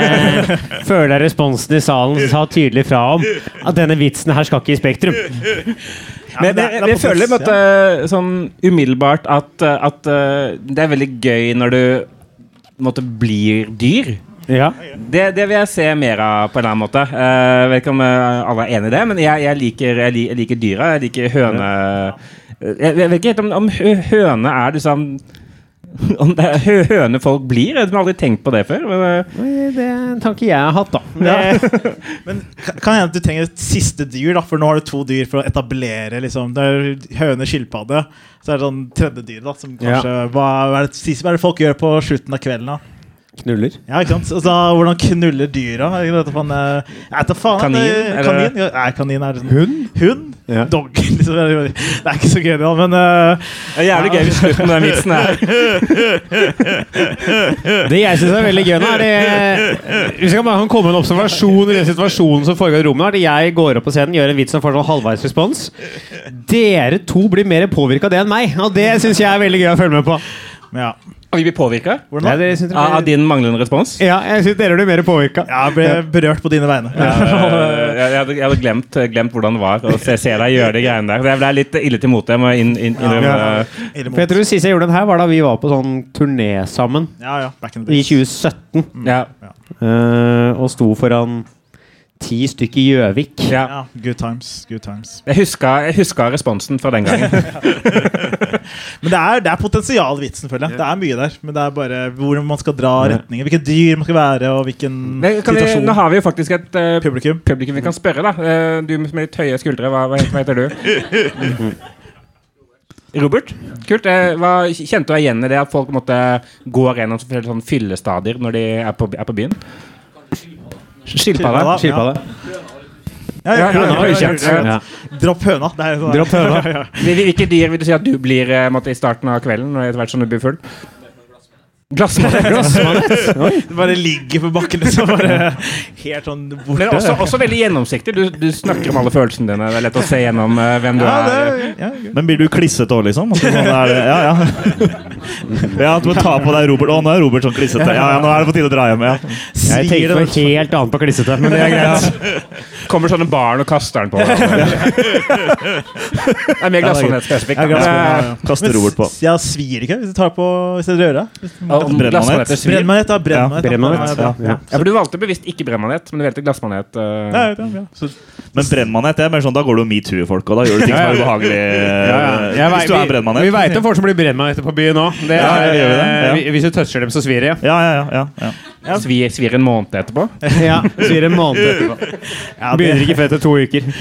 [SPEAKER 2] føler jeg responsen i salen sa tydelig fra om. At denne vitsen her skal ikke i Spektrum.
[SPEAKER 1] Ja,
[SPEAKER 3] Men
[SPEAKER 1] det er-
[SPEAKER 3] jeg, jeg føler på en måte, sånn umiddelbart at, at uh, det er veldig gøy når du måtte blir dyr.
[SPEAKER 2] Ja.
[SPEAKER 3] Det, det vil jeg se mer av på en eller annen måte. Eh, Jeg vet ikke om eh, alle er enig i det, men jeg, jeg, liker, jeg, li- jeg liker dyra. Jeg liker høne... Jeg, jeg vet ikke helt om, om høne er liksom Om det er høne folk blir? Jeg har aldri tenkt på det før. Men, eh,
[SPEAKER 2] Det er en tanke jeg har hatt, da.
[SPEAKER 1] Ja. Men kan hende at du trenger et siste dyr, da, for nå har du to dyr for å etablere liksom, Det er høne, skilpadde. Så er det sånn tredje dyr, da, som kanskje hva, hva, er det, hva er det folk gjør på slutten av kvelden? da?
[SPEAKER 2] Knuller.
[SPEAKER 1] Ja, ikke sant? Altså, hvordan knuller dyra? Er eh, Jeg vet faen.
[SPEAKER 3] Kanin?
[SPEAKER 1] det-
[SPEAKER 3] Er
[SPEAKER 1] Kanin? Nei, kanin er sånn
[SPEAKER 2] Hund?
[SPEAKER 1] Hund?
[SPEAKER 2] Ja.
[SPEAKER 1] Dog. Liksom, det er ikke så gøy, da, men uh,
[SPEAKER 3] det er jævlig gøy hvis slutten av den vitsen er
[SPEAKER 2] Det jeg syns er veldig gøy nå, er det Hvis jeg bare kan komme med en observasjon i den situasjonen som foregår i rommet, er at jeg går opp på scenen, gjør en vits som får sånn halvveis respons. Dere to blir mer påvirka av det enn meg, og det syns jeg er veldig gøy å følge med på.
[SPEAKER 1] ja.
[SPEAKER 3] Og vi blir påvirka av, din manglende respons.
[SPEAKER 2] ja, jeg syns dere blir mer påvirka.
[SPEAKER 1] Ja, jeg ble berørt på dine vegne.
[SPEAKER 3] Ja, jeg, jeg hadde, jeg hadde glemt, glemt hvordan det var å se, se deg gjøre de greiene der. Jeg ble litt ille til mote. Jeg må inn, inn, innrømme
[SPEAKER 1] Ja.
[SPEAKER 2] For jeg tror Sist jeg gjorde den her, var da vi var på sånn turné sammen
[SPEAKER 1] Ja, ja. Back in the
[SPEAKER 2] i
[SPEAKER 1] days.
[SPEAKER 2] 2017.
[SPEAKER 3] Ja.
[SPEAKER 2] Uh, og sto foran ti stykker i Gjøvik.
[SPEAKER 3] Ja.
[SPEAKER 1] Ja, good times. Good times.
[SPEAKER 3] Jeg huska, jeg huska responsen fra den gangen.
[SPEAKER 1] Men det er, det er potensial i vitsen, føler jeg. Det er mye der. Men det er bare hvor man skal dra retninger. Hvilke dyr man skal være, og hvilken
[SPEAKER 3] vi,
[SPEAKER 1] situasjon.
[SPEAKER 3] nå har vi jo faktisk et uh,
[SPEAKER 1] Publikum.
[SPEAKER 3] publikum vi kan spørre, da. Uh, du med litt høye skuldre, hva, hva, heter, du? Robert? Kult. Eh, hva, kjente du deg igjen i det at folk måtte, går gjennom så- sånn fyllestadier når de er på, er på byen? Skilpadde?
[SPEAKER 2] Skilpadde.
[SPEAKER 1] Ja, ja,
[SPEAKER 3] Ja.
[SPEAKER 1] Dropp høna. Det er sånn-
[SPEAKER 2] Dropp høna.
[SPEAKER 3] Hvilke dyr vil du si at du blir eh, måtte, i starten av kvelden etter hvert som du blir full? Glassmanett.
[SPEAKER 1] Du bare ligger på bakken, liksom. Bare helt sånn borte.
[SPEAKER 3] Men også, også veldig gjennomsiktig. Du, du snakker om alle følelsene dine. Det er lett å se gjennom uh, hvem du
[SPEAKER 1] ja,
[SPEAKER 3] er.
[SPEAKER 1] Det, ja.
[SPEAKER 4] Men blir du klissete òg, liksom? Altså, sånn er ja, ja. ja, du må ta på deg Robert. Å, nå er Robert sånn klissete. Ja, ja, nå er det på tide å dra hjem. Ja.
[SPEAKER 2] Jeg tenker noe helt annet på klissete, men det er greit.
[SPEAKER 3] kommer sånne barn og kaster den på. Det er mer glassmanet spesifikt.
[SPEAKER 1] Ja,
[SPEAKER 3] da.
[SPEAKER 1] glassmanet, ja.
[SPEAKER 4] Kaster Robert på.
[SPEAKER 1] Ja, svir ikke hvis du tar på Hvis du rører deg.
[SPEAKER 3] Om
[SPEAKER 4] Brennmanet.
[SPEAKER 3] glassmaneter svir.
[SPEAKER 1] Brennmanet, da. Brennmanet,
[SPEAKER 2] Ja, brennmanet,
[SPEAKER 1] ja.
[SPEAKER 2] ja.
[SPEAKER 1] ja.
[SPEAKER 3] Ja, for Du valgte bevisst ikke brennmanet, men du valgte glassmanet.
[SPEAKER 1] Ja,
[SPEAKER 3] Uh,
[SPEAKER 1] ja. Så,
[SPEAKER 4] Men brennmanet det er mer sånn, da går du metoo-folk, og da gjør du ting som er ubehagelig.
[SPEAKER 2] Jeg
[SPEAKER 4] Hvis du er
[SPEAKER 2] vi,
[SPEAKER 4] brennmanet.
[SPEAKER 2] vi veit om folk som blir brennmaneter på byen òg.
[SPEAKER 4] Vi? Ja.
[SPEAKER 2] Hvis du toucher dem, så svir det.
[SPEAKER 4] Ja, ja, ja, ja, ja.
[SPEAKER 3] svir, svir en måned etterpå.
[SPEAKER 2] Ja, svir en måned etterpå.
[SPEAKER 1] ja,
[SPEAKER 2] Begynner ikke før etter to uker.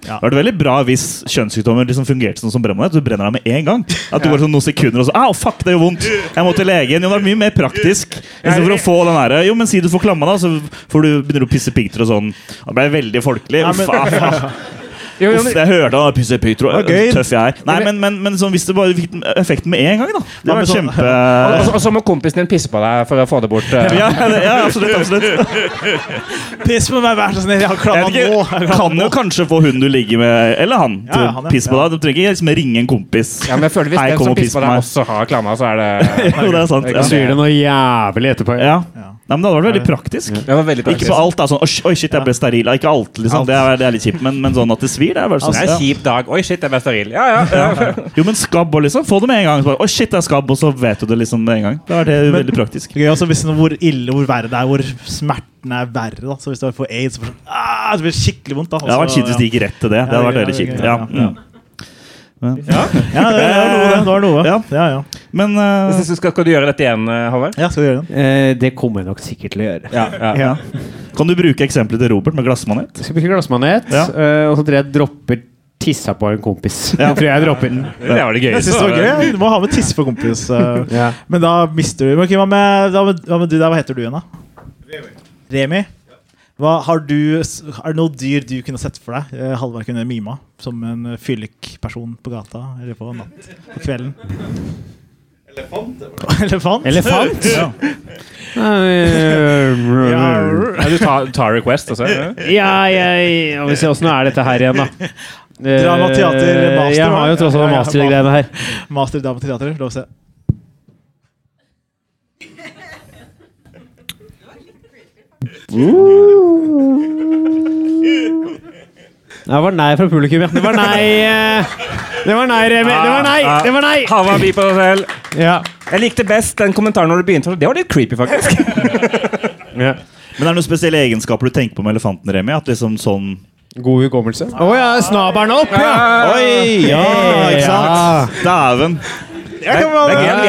[SPEAKER 4] Det hadde vært veldig bra hvis kjønnssykdommer liksom fungerte sånn som brennmanet. Du brenner deg med en gang. At du går sånn noen sekunder og så Au, fuck, det gjør vondt! Jeg må til legen. Jo, det hadde vært mye mer praktisk. Istedenfor å få den derre Jo, men si du får klamma, da, så får du, begynner du å pisse piggtråd og sånn. Det ble veldig folkelig.
[SPEAKER 1] Ja, men-
[SPEAKER 3] Jo, jo,
[SPEAKER 4] Uff, jeg hørte han pisse piggtråd.
[SPEAKER 1] Det var gøy.
[SPEAKER 4] Tøff jeg er. Nei, men, men, men sånn, hvis du bare fikk den effekten med en gang, da. Det
[SPEAKER 1] var sånn-
[SPEAKER 3] og,
[SPEAKER 4] kjempe...
[SPEAKER 3] så- og så må kompisen din pisse på deg for å få det bort. uh.
[SPEAKER 4] Ja, det- ja, absolutt. absolutt.
[SPEAKER 1] Piss på meg, vær så snill! Jeg har
[SPEAKER 4] Jeg
[SPEAKER 1] klamma
[SPEAKER 4] vet ikke,
[SPEAKER 1] nå! Jeg har
[SPEAKER 4] kan
[SPEAKER 1] klamma
[SPEAKER 4] jo
[SPEAKER 1] nå.
[SPEAKER 4] kanskje få hun du ligger med, eller han, til
[SPEAKER 1] Ja,
[SPEAKER 4] å
[SPEAKER 1] han, ja.
[SPEAKER 4] pisse på deg. Du trenger ikke liksom ringe en kompis.
[SPEAKER 3] Ja, men jeg føler Hvis
[SPEAKER 4] Hei,
[SPEAKER 3] den
[SPEAKER 4] kom
[SPEAKER 3] som
[SPEAKER 4] og piss
[SPEAKER 3] pisser på
[SPEAKER 4] på
[SPEAKER 3] deg,
[SPEAKER 4] meg.
[SPEAKER 3] også har klamma, så er det
[SPEAKER 4] Jo, det er sant.
[SPEAKER 3] Jeg
[SPEAKER 4] Ja.
[SPEAKER 3] sant?
[SPEAKER 2] Det noe jævlig etterpå.
[SPEAKER 4] Ja.
[SPEAKER 1] Ja.
[SPEAKER 4] Nei, men Det hadde vært veldig praktisk.
[SPEAKER 3] Det var veldig
[SPEAKER 4] Ikke på alt. da, sånn, Oi, shit, jeg ble steril. Ikke alt, liksom. Det er, det er litt kjipt, men, men sånn at det svir, det er bare sånn.
[SPEAKER 3] Det er en kjip dag. Oi, shit, jeg ble steril. Ja, ja. ja.
[SPEAKER 4] Jo, men skabb og liksom. Få det med en gang. Så bare, Oi, shit, det er skabb, og så vet du det liksom med en gang. Da er det
[SPEAKER 1] Men-
[SPEAKER 4] veldig praktisk.
[SPEAKER 1] Gøy også hvis hvor ille, hvor verre det er, hvor smerten er verre. Da. Så hvis du får aids, så blir det sånn, ah, blir skikkelig vondt. Da.
[SPEAKER 4] Det hadde vært kjipt hvis det gikk rett til det. Det hadde vært
[SPEAKER 1] Ja,
[SPEAKER 4] veldig
[SPEAKER 1] ja,
[SPEAKER 4] kjipt.
[SPEAKER 1] ja,
[SPEAKER 4] Ja.
[SPEAKER 1] ja. Ja, det, det var noe, det. det var noe.
[SPEAKER 4] Ja.
[SPEAKER 1] Ja, ja.
[SPEAKER 4] Men eh,
[SPEAKER 3] Så Skal, skal du gjøre dette igjen, Håvard?
[SPEAKER 1] Ja skal vi gjøre Det
[SPEAKER 2] Eh, det kommer jeg nok sikkert til å gjøre.
[SPEAKER 3] Ja, ja.
[SPEAKER 1] Ja.
[SPEAKER 4] kan du bruke eksempelet til Robert med glassmanet?
[SPEAKER 2] Jeg skal bruke glassmanet,
[SPEAKER 4] Ja.
[SPEAKER 2] eh, og så tror jeg jeg dropper tissa på en kompis.
[SPEAKER 4] Ja.
[SPEAKER 2] Jeg tror jeg dropper den.
[SPEAKER 3] Det var det
[SPEAKER 1] Jeg det var gøy. Du må ha med tisse på kompis. eh.
[SPEAKER 2] Ja.
[SPEAKER 1] Men da mister du okay, hva, med, hva, med, hva med du der? Hva heter du igjen, da? Remi. Hva, har du, er det noe dyr du kunne sett for deg? eh, Halvard kunne mima som en eh, fyllik-person på gata eller på natt på kvelden? Elefant?
[SPEAKER 2] Elefant?
[SPEAKER 1] Ja.
[SPEAKER 2] Eh,
[SPEAKER 1] Ja.
[SPEAKER 3] Ja, du tar, tar Request altså? Ja.
[SPEAKER 2] Ja, jeg ja, Vi ser åssen er dette her igjen, da.
[SPEAKER 1] Dramateater master,
[SPEAKER 2] Jeg har jo tross alt
[SPEAKER 1] Ja, ja,
[SPEAKER 2] master i greiene her.
[SPEAKER 1] Master dramateater. Lov å se.
[SPEAKER 2] Det var nei fra publikum, ja. Det var nei. eh, Det var nei, Remi. Det var nei! Det var nei!
[SPEAKER 3] Hava bi på deg selv.
[SPEAKER 2] Ja.
[SPEAKER 3] Jeg likte best den kommentaren når du begynte. Det var litt creepy, faktisk.
[SPEAKER 2] ja.
[SPEAKER 4] Men er det noen spesielle egenskaper du tenker på med elefanten, Remi? At liksom sånn
[SPEAKER 2] God hukommelse. Å ja, snabelen opp, ja!
[SPEAKER 4] Oi! Ja, ikke sant? Dæven.
[SPEAKER 3] Det er det vi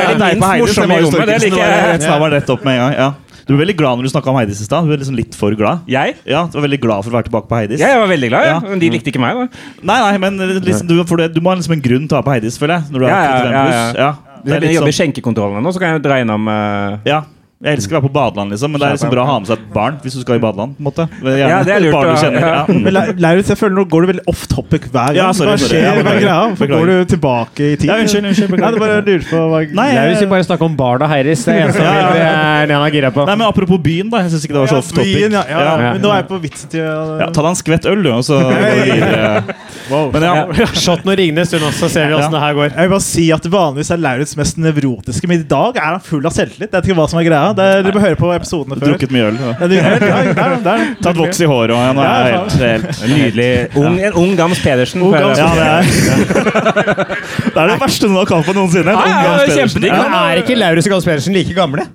[SPEAKER 3] er de minst morsomme i rommet. Det liker jeg.
[SPEAKER 4] Snabelen rett opp med en gang. ja Du ble veldig glad når du snakka om Heidis i stad. Du ble liksom litt for glad.
[SPEAKER 3] Jeg?
[SPEAKER 4] Ja, Du var veldig glad for å være tilbake på Heidis.
[SPEAKER 3] Ja, jeg var veldig glad, ja. Men de likte ikke meg. da
[SPEAKER 4] Nei, nei, men liksom, du, for det, du må ha liksom en grunn til å være på Heidis, føler jeg. Når du er
[SPEAKER 3] Ja, ja,
[SPEAKER 4] 35
[SPEAKER 3] ja.
[SPEAKER 4] Ja,
[SPEAKER 3] Hvis jeg jobber i
[SPEAKER 4] skjenkekontrollene
[SPEAKER 3] skjenkekontrollen nå, så kan jeg dra innom uh...
[SPEAKER 4] ja. Jeg elsker å være på badeland, liksom, men det er liksom bra å ha med seg et barn hvis du skal i badeland. på en måte Gjerne
[SPEAKER 3] Ja, det er lurt
[SPEAKER 4] barn du kjenner.
[SPEAKER 3] ja.
[SPEAKER 4] Ja. Mm.
[SPEAKER 1] Men La- Lauritz, jeg føler nå går du veldig off topic hver gang.
[SPEAKER 4] Ja, sorry,
[SPEAKER 1] hva
[SPEAKER 4] sorry.
[SPEAKER 1] skjer?
[SPEAKER 4] Ja,
[SPEAKER 1] Hva er
[SPEAKER 4] beklager.
[SPEAKER 1] greia? Hvorfor går du tilbake i tid?
[SPEAKER 4] Ja, unnskyld, unnskyld, beklager.
[SPEAKER 1] Nei, det bare lurer på hva
[SPEAKER 4] Nei,
[SPEAKER 2] vi
[SPEAKER 4] jeg,
[SPEAKER 2] bare snakke om barna og Heiris. Det er eneste
[SPEAKER 4] Ja, ja,
[SPEAKER 2] det er det han er gira på.
[SPEAKER 4] nei, men Apropos byen, da. Jeg syns ikke det var så off topic.
[SPEAKER 1] Byen, ja, ja,
[SPEAKER 4] Ja.
[SPEAKER 1] Men nå er jeg på vitsen til
[SPEAKER 4] Ja, ta deg en skvett øl, du, og så går vi videre.
[SPEAKER 1] wow.
[SPEAKER 4] Men ja,
[SPEAKER 2] Shot når Ringnes også, så ser vi åssen det her går.
[SPEAKER 1] Jeg vil bare si at Vanligvis er Lauritz mest nevrotiske, men i dag er han full av selvtillit. Jeg vet ikke hva som er greia. Dere bør høre på episodene før.
[SPEAKER 4] drukket mye øl. Ja.
[SPEAKER 1] Ja, det- ja, der, der, der.
[SPEAKER 4] Tatt voks i håret òg. ja, helt, helt
[SPEAKER 3] Nydelig. Ung, en ung Gams Pedersen.
[SPEAKER 1] Ung Gams
[SPEAKER 4] Ja, det er Det er det verste noen har kalt meg noensinne.
[SPEAKER 3] Ja, ja,
[SPEAKER 4] Ung Gams
[SPEAKER 3] er
[SPEAKER 4] Pedersen.
[SPEAKER 3] kjempedigg.
[SPEAKER 4] Ja.
[SPEAKER 2] Er ikke Laurus og Gams Pedersen like gamle?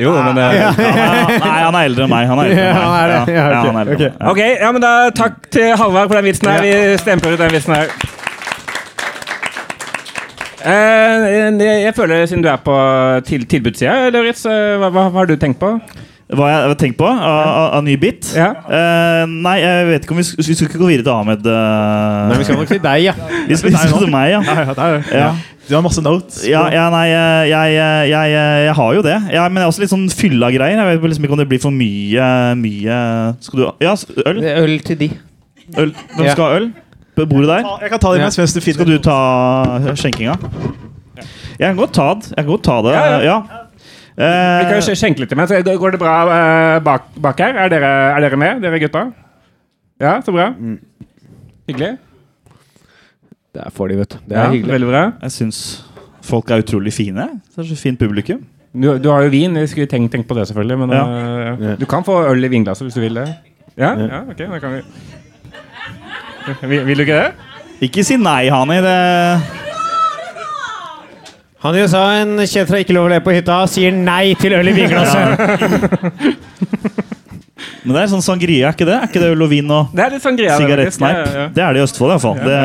[SPEAKER 3] Jo, men det,
[SPEAKER 4] Ja, Nei, han er eldre enn meg. Han er eldre enn meg.
[SPEAKER 2] han er det. Ja, ok,
[SPEAKER 4] han er eldre
[SPEAKER 2] ok.
[SPEAKER 4] Ja.
[SPEAKER 3] Ok, ja, men da Takk til Halvard for den vitsen her. Vi stemper ut den vitsen her. Eh, jeg føler, siden du er på til, tilbudssida, Lauritz, eh, hva, hva har du tenkt på?
[SPEAKER 4] Hva jeg har tenkt på av, ny bit?
[SPEAKER 3] Ja.
[SPEAKER 4] Uh, nei, jeg vet ikke om vi, sk- vi skal ikke gå videre til Ahmed. Uh...
[SPEAKER 2] Nei, vi skal nok til deg, ja.
[SPEAKER 4] vi skal, vi skal til meg, ja.
[SPEAKER 1] Ja, ja.
[SPEAKER 4] Ja.
[SPEAKER 1] Du har masse notes.
[SPEAKER 4] Ja, ja, nei, jeg, jeg, jeg, jeg, har jo det. Ja, men jeg er også litt sånn fylla greier. Jeg vet liksom ikke om det blir for mye, mye Skal du ha Ja, øl?
[SPEAKER 2] Øl til de.
[SPEAKER 4] øl. Hvem
[SPEAKER 2] Ja.
[SPEAKER 4] skal ha øl? På bordet der?
[SPEAKER 1] Jeg kan ta det mens, mens du finner
[SPEAKER 4] Skal du ta skjenkinga? Jeg kan godt ta det. Jeg kan godt ta det.
[SPEAKER 3] Ja, ja.
[SPEAKER 4] Ja.
[SPEAKER 3] Vi kan jo
[SPEAKER 4] Eh,
[SPEAKER 3] skjenke litt imens. Går det bra eh, bak, bak her? Er dere, er dere med, dere gutta? Ja, så bra. Hyggelig.
[SPEAKER 2] Det er for de, vet du. Det
[SPEAKER 3] Ja,
[SPEAKER 2] er hyggelig.
[SPEAKER 3] Veldig bra.
[SPEAKER 4] jeg syns folk er utrolig fine. Det er så fint publikum.
[SPEAKER 3] Du, du har jo vin. Jeg skulle tenkt, tenkt på det, selvfølgelig. Men
[SPEAKER 4] Ja.
[SPEAKER 3] eh,
[SPEAKER 2] Ja.
[SPEAKER 3] du kan få øl i vinglasset hvis du vil det. Ja, ja ok, da kan vi vil, vil du ikke det?
[SPEAKER 4] Ikke si nei, Hani. Det
[SPEAKER 2] Han sa en kjent fra Ikke lov å le på hytta sier nei til øl i vinglasset.
[SPEAKER 4] Men det er sånn sangria, er ikke det? Er ikke det øl og vin og
[SPEAKER 3] Det er litt sangria,
[SPEAKER 4] sigarettsneip?
[SPEAKER 3] Ja, ja, ja.
[SPEAKER 4] Det er det i Østfold, iallfall. Det,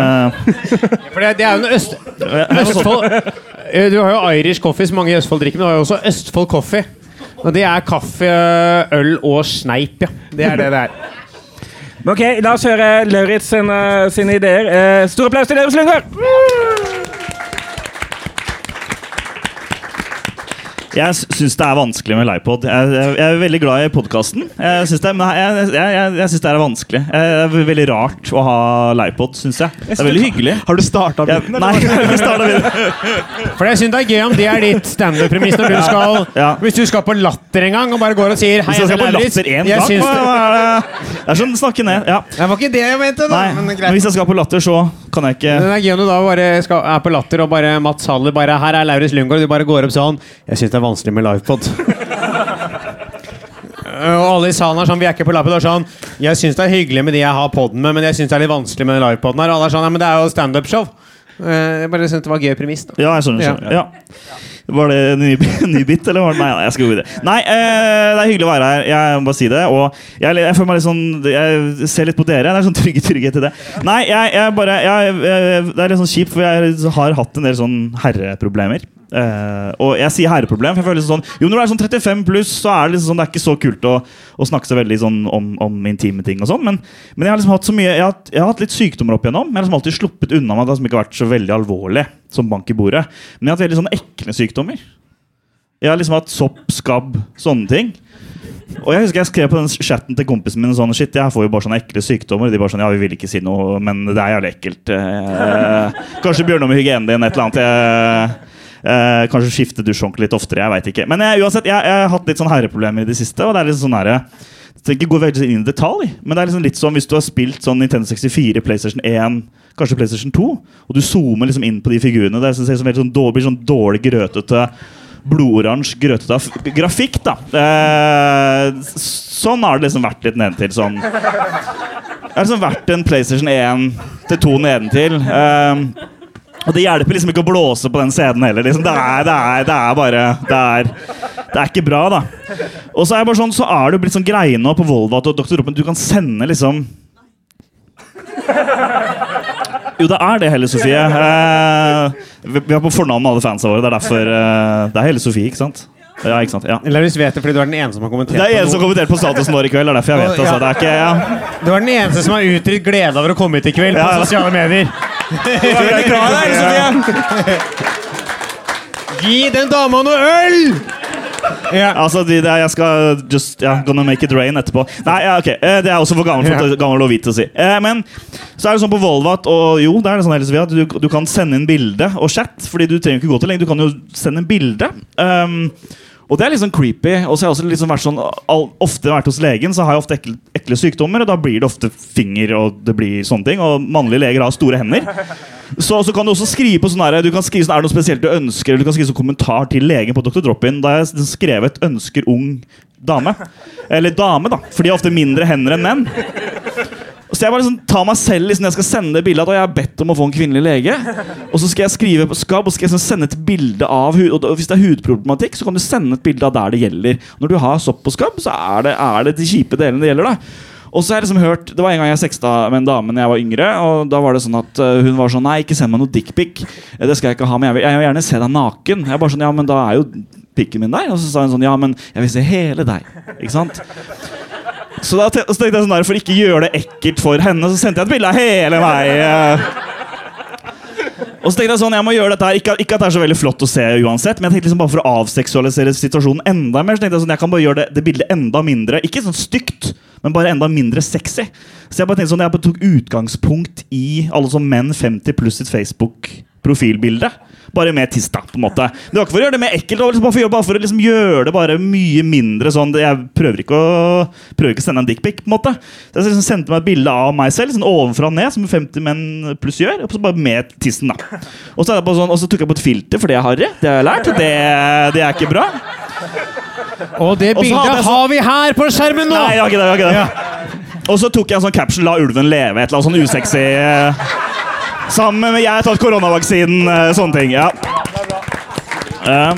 [SPEAKER 2] For det, det er jo en øst... Østfold Eh, Du har jo Irish coffee, som mange i Østfold drikker, men du har jo også Østfold coffee. Og det er kaffe, øl og sneip, ja. Det er det det er.
[SPEAKER 3] Men Ok, La oss høre Lauritz sine, sine ideer. Eh, stor applaus til Lauritz Lyngård!
[SPEAKER 4] Jeg syns det er vanskelig med livepod. Jeg, jeg, jeg er veldig glad i podkasten. Jeg syns det, men jeg, jeg, jeg, jeg synes det er vanskelig. Det er veldig rart å ha livepod, syns jeg. Det er veldig hyggelig.
[SPEAKER 1] Har du starta
[SPEAKER 4] Jeg,
[SPEAKER 1] biten?
[SPEAKER 4] nei, vi starter videre.
[SPEAKER 2] For jeg syns det er gøy om det er ditt standup-premiss når du skal
[SPEAKER 4] Ja.
[SPEAKER 2] Hvis du skal på Latter en gang og bare går og sier Hei,
[SPEAKER 4] Hvis jeg skal på
[SPEAKER 2] Lauritz,
[SPEAKER 4] Latter én gang
[SPEAKER 2] syns
[SPEAKER 4] hva-
[SPEAKER 2] det,
[SPEAKER 4] er er sånn snakke ned. Ja.
[SPEAKER 2] det var ikke det jeg mente, da.
[SPEAKER 4] Nei,
[SPEAKER 2] Men
[SPEAKER 4] men
[SPEAKER 2] greit.
[SPEAKER 4] hvis jeg skal på Latter, så kan jeg ikke
[SPEAKER 2] Men det er gøy om du da bare skal, er på Latter og bare Mats Haller bare Her er Lauritz Lundgaard, du bare går opp sånn Jeg syns det er vanskelig med livepod. og alle i salen er sånn Vi er ikke på livepod. Sånn Jeg syns det er hyggelig med de jeg har poden med, men jeg syns det er litt vanskelig med den livepoden her. Og alle er sånn Ja, men det er jo standup-show. Eh, Jeg bare syntes det var gøy premiss. da
[SPEAKER 4] Ja, jeg skjønner. skjønner. Ja. Var det en ny, ny bit, eller var det Nei, jeg skal gå videre. Nei, eh, det er hyggelig å være her. Jeg må bare si det. Og jeg, jeg føler meg litt sånn Jeg ser litt på dere. Det er sånn trygge trygghet i det. Nei, jeg, jeg bare jeg, jeg, Det er litt sånn kjipt, for jeg har hatt en del sånn herreproblemer. Eh, og jeg sier herreproblem, for jeg føler liksom sånn Jo, når du er sånn 35 pluss, så er det liksom sånn Det er ikke så kult å, å snakke så veldig sånn om, om intime ting og sånn, men, men jeg har liksom hatt så mye Jeg har jeg har hatt litt sykdommer opp igjennom. Jeg har liksom alltid sluppet unna at det har liksom ikke vært så veldig alvorlig som bank i bordet. Men jeg har hatt veldig sånne ekle sykdommer. Jeg har liksom hatt sopp, skabb, sånne ting. Og jeg husker jeg skrev på den chatten til kompisen min sånn Shit, jeg får jo bare sånne ekle sykdommer. De bare sånn Ja, vi vil ikke si noe, men det er jævlig ekkelt. Eh, kanskje bør noe med hygienen din, et eller annet. Jeg, eh, kanskje skifte dusjhåndkle litt oftere. Jeg veit ikke. Men jeg, uansett, jeg, jeg har hatt litt sånn herreproblemer i det siste. Og det er litt sånn herre ikke gå veldig inn i detalj, men det er liksom litt sånn hvis du har spilt sånn Nintendo 64, PlayStation 1, kanskje PlayStation 2, og du zoomer liksom inn på de figurene. Det ser sånn, sånn, blir sånn dårlig grøtete blodoransje, grøtete grafikk, da. Eh, sånn har det liksom vært litt nedentil. Sånn. Det har liksom vært en PlayStation 1 til 2 nedentil. Eh, og det hjelper liksom ikke å blåse på den scenen heller. Liksom. Det, er, det, er, det er bare det er, det er ikke bra, da. Og så er, jeg bare sånn, så er det blitt sånn greie nå på Volvo, at Dr. Droppen. Du kan sende liksom Jo, det er det, Helle Sofie. Eh, vi har på fornavn med alle fansa våre. Det er derfor eh, Det er Helle Sofie, ikke sant? Ja, ikke sant? Ja.
[SPEAKER 2] Lauritz vet det fordi du er den eneste som har kommentert
[SPEAKER 4] Det er en som
[SPEAKER 2] har
[SPEAKER 4] kommentert på statusen vår i kveld. Det er derfor jeg vet det. Altså. Det er ikke, ja.
[SPEAKER 2] Du er den eneste som har uttrykt glede over å komme hit i kveld på sosiale medier.
[SPEAKER 4] Er.
[SPEAKER 2] Gi den dama noe øl! Ja.
[SPEAKER 4] Altså, de, det er, jeg skal just yeah, Gonna make it rain etterpå. Nei, ja, ok, eh, Det er også for gammel, for, gammel og hvit å si. Eh, men så er det sånn på Volvat og jo, det er det sånn Helle at du, du kan sende inn bilde og chat. Fordi du trenger ikke gå til lenge. Du kan jo sende en bilde. Um, og det er litt sånn creepy. Og så har jeg også liksom vært sånn Ofte vært hos legen, så har jeg ofte ekle, ekle sykdommer, og da blir det ofte finger og det blir sånne ting. Og mannlige leger har store hender. Så, så kan du også skrive på sånn her, du kan skrive sånn, Er det noe spesielt du ønsker, eller du kan skrive sånn kommentar til legen på Dr. Drop-In. Da har jeg skrevet 'ønsker ung dame'. Eller dame, da. For de har ofte mindre hender enn menn. Så jeg bare liksom tar meg selv liksom, jeg skal sende bilde av at jeg har bedt om å få en kvinnelig lege. Og så skal jeg skrive på skabb og skal jeg liksom sende et bilde av hud. Og hvis det er hudproblematikk, så kan du sende et bilde av der det gjelder. Når du har sopp på skabb, så er det, er det de kjipe delene det gjelder. da og så har jeg liksom hørt Det var en gang jeg sexta med en dame Når jeg var yngre. Og da var det sånn at uh, hun var sånn Nei, ikke send meg noe dickpic. Det skal jeg ikke ha, men jeg vil, jeg vil gjerne se deg naken. Jeg bare sånn, ja, men da er jo pikken min der. Og så sa hun sånn Ja, men jeg vil se hele deg. Ikke sant? Så da så tenkte jeg sånn der, For ikke gjøre det ekkelt for henne, så sendte jeg et bilde av hele meg. Og så tenkte jeg sånn, jeg må gjøre dette her Ikke, ikke at det er så veldig flott å se uansett, men jeg tenkte liksom bare for å avseksualisere situasjonen enda mer. Så tenkte jeg sånn, jeg kan bare gjøre det, det bildet enda mindre Ikke sånn stygt, men bare enda mindre sexy. Så jeg bare tenkte sånn, jeg tok utgangspunkt i alle som menn 50 pluss sitt Facebook-profilbilde. Bare med tiss, da, på en måte. Det var ikke for å gjøre det mer ekkelt, det var liksom for, bare for å liksom gjøre det bare mye mindre sånn Jeg prøver ikke å Prøver ikke å sende en dickpic, på en måte. Så jeg liksom sendte meg et bilde av meg selv, sånn ovenfra og ned, som 50 menn pluss gjør. Og så bare med tissen, da. Og så, sånn, og så tok jeg på et filter, for det er harry. Det har jeg lært. Det, det er ikke bra.
[SPEAKER 2] Og det bildet
[SPEAKER 4] så-
[SPEAKER 2] har vi her på skjermen nå!
[SPEAKER 4] Nei, jeg har ikke det. Jeg har ikke det. Og så tok jeg en sånn caption 'La ulven leve', et eller annet sånn usexy. Sammen med 'Jeg har tatt koronavaksinen', eh, sånne ting. ja. Eh,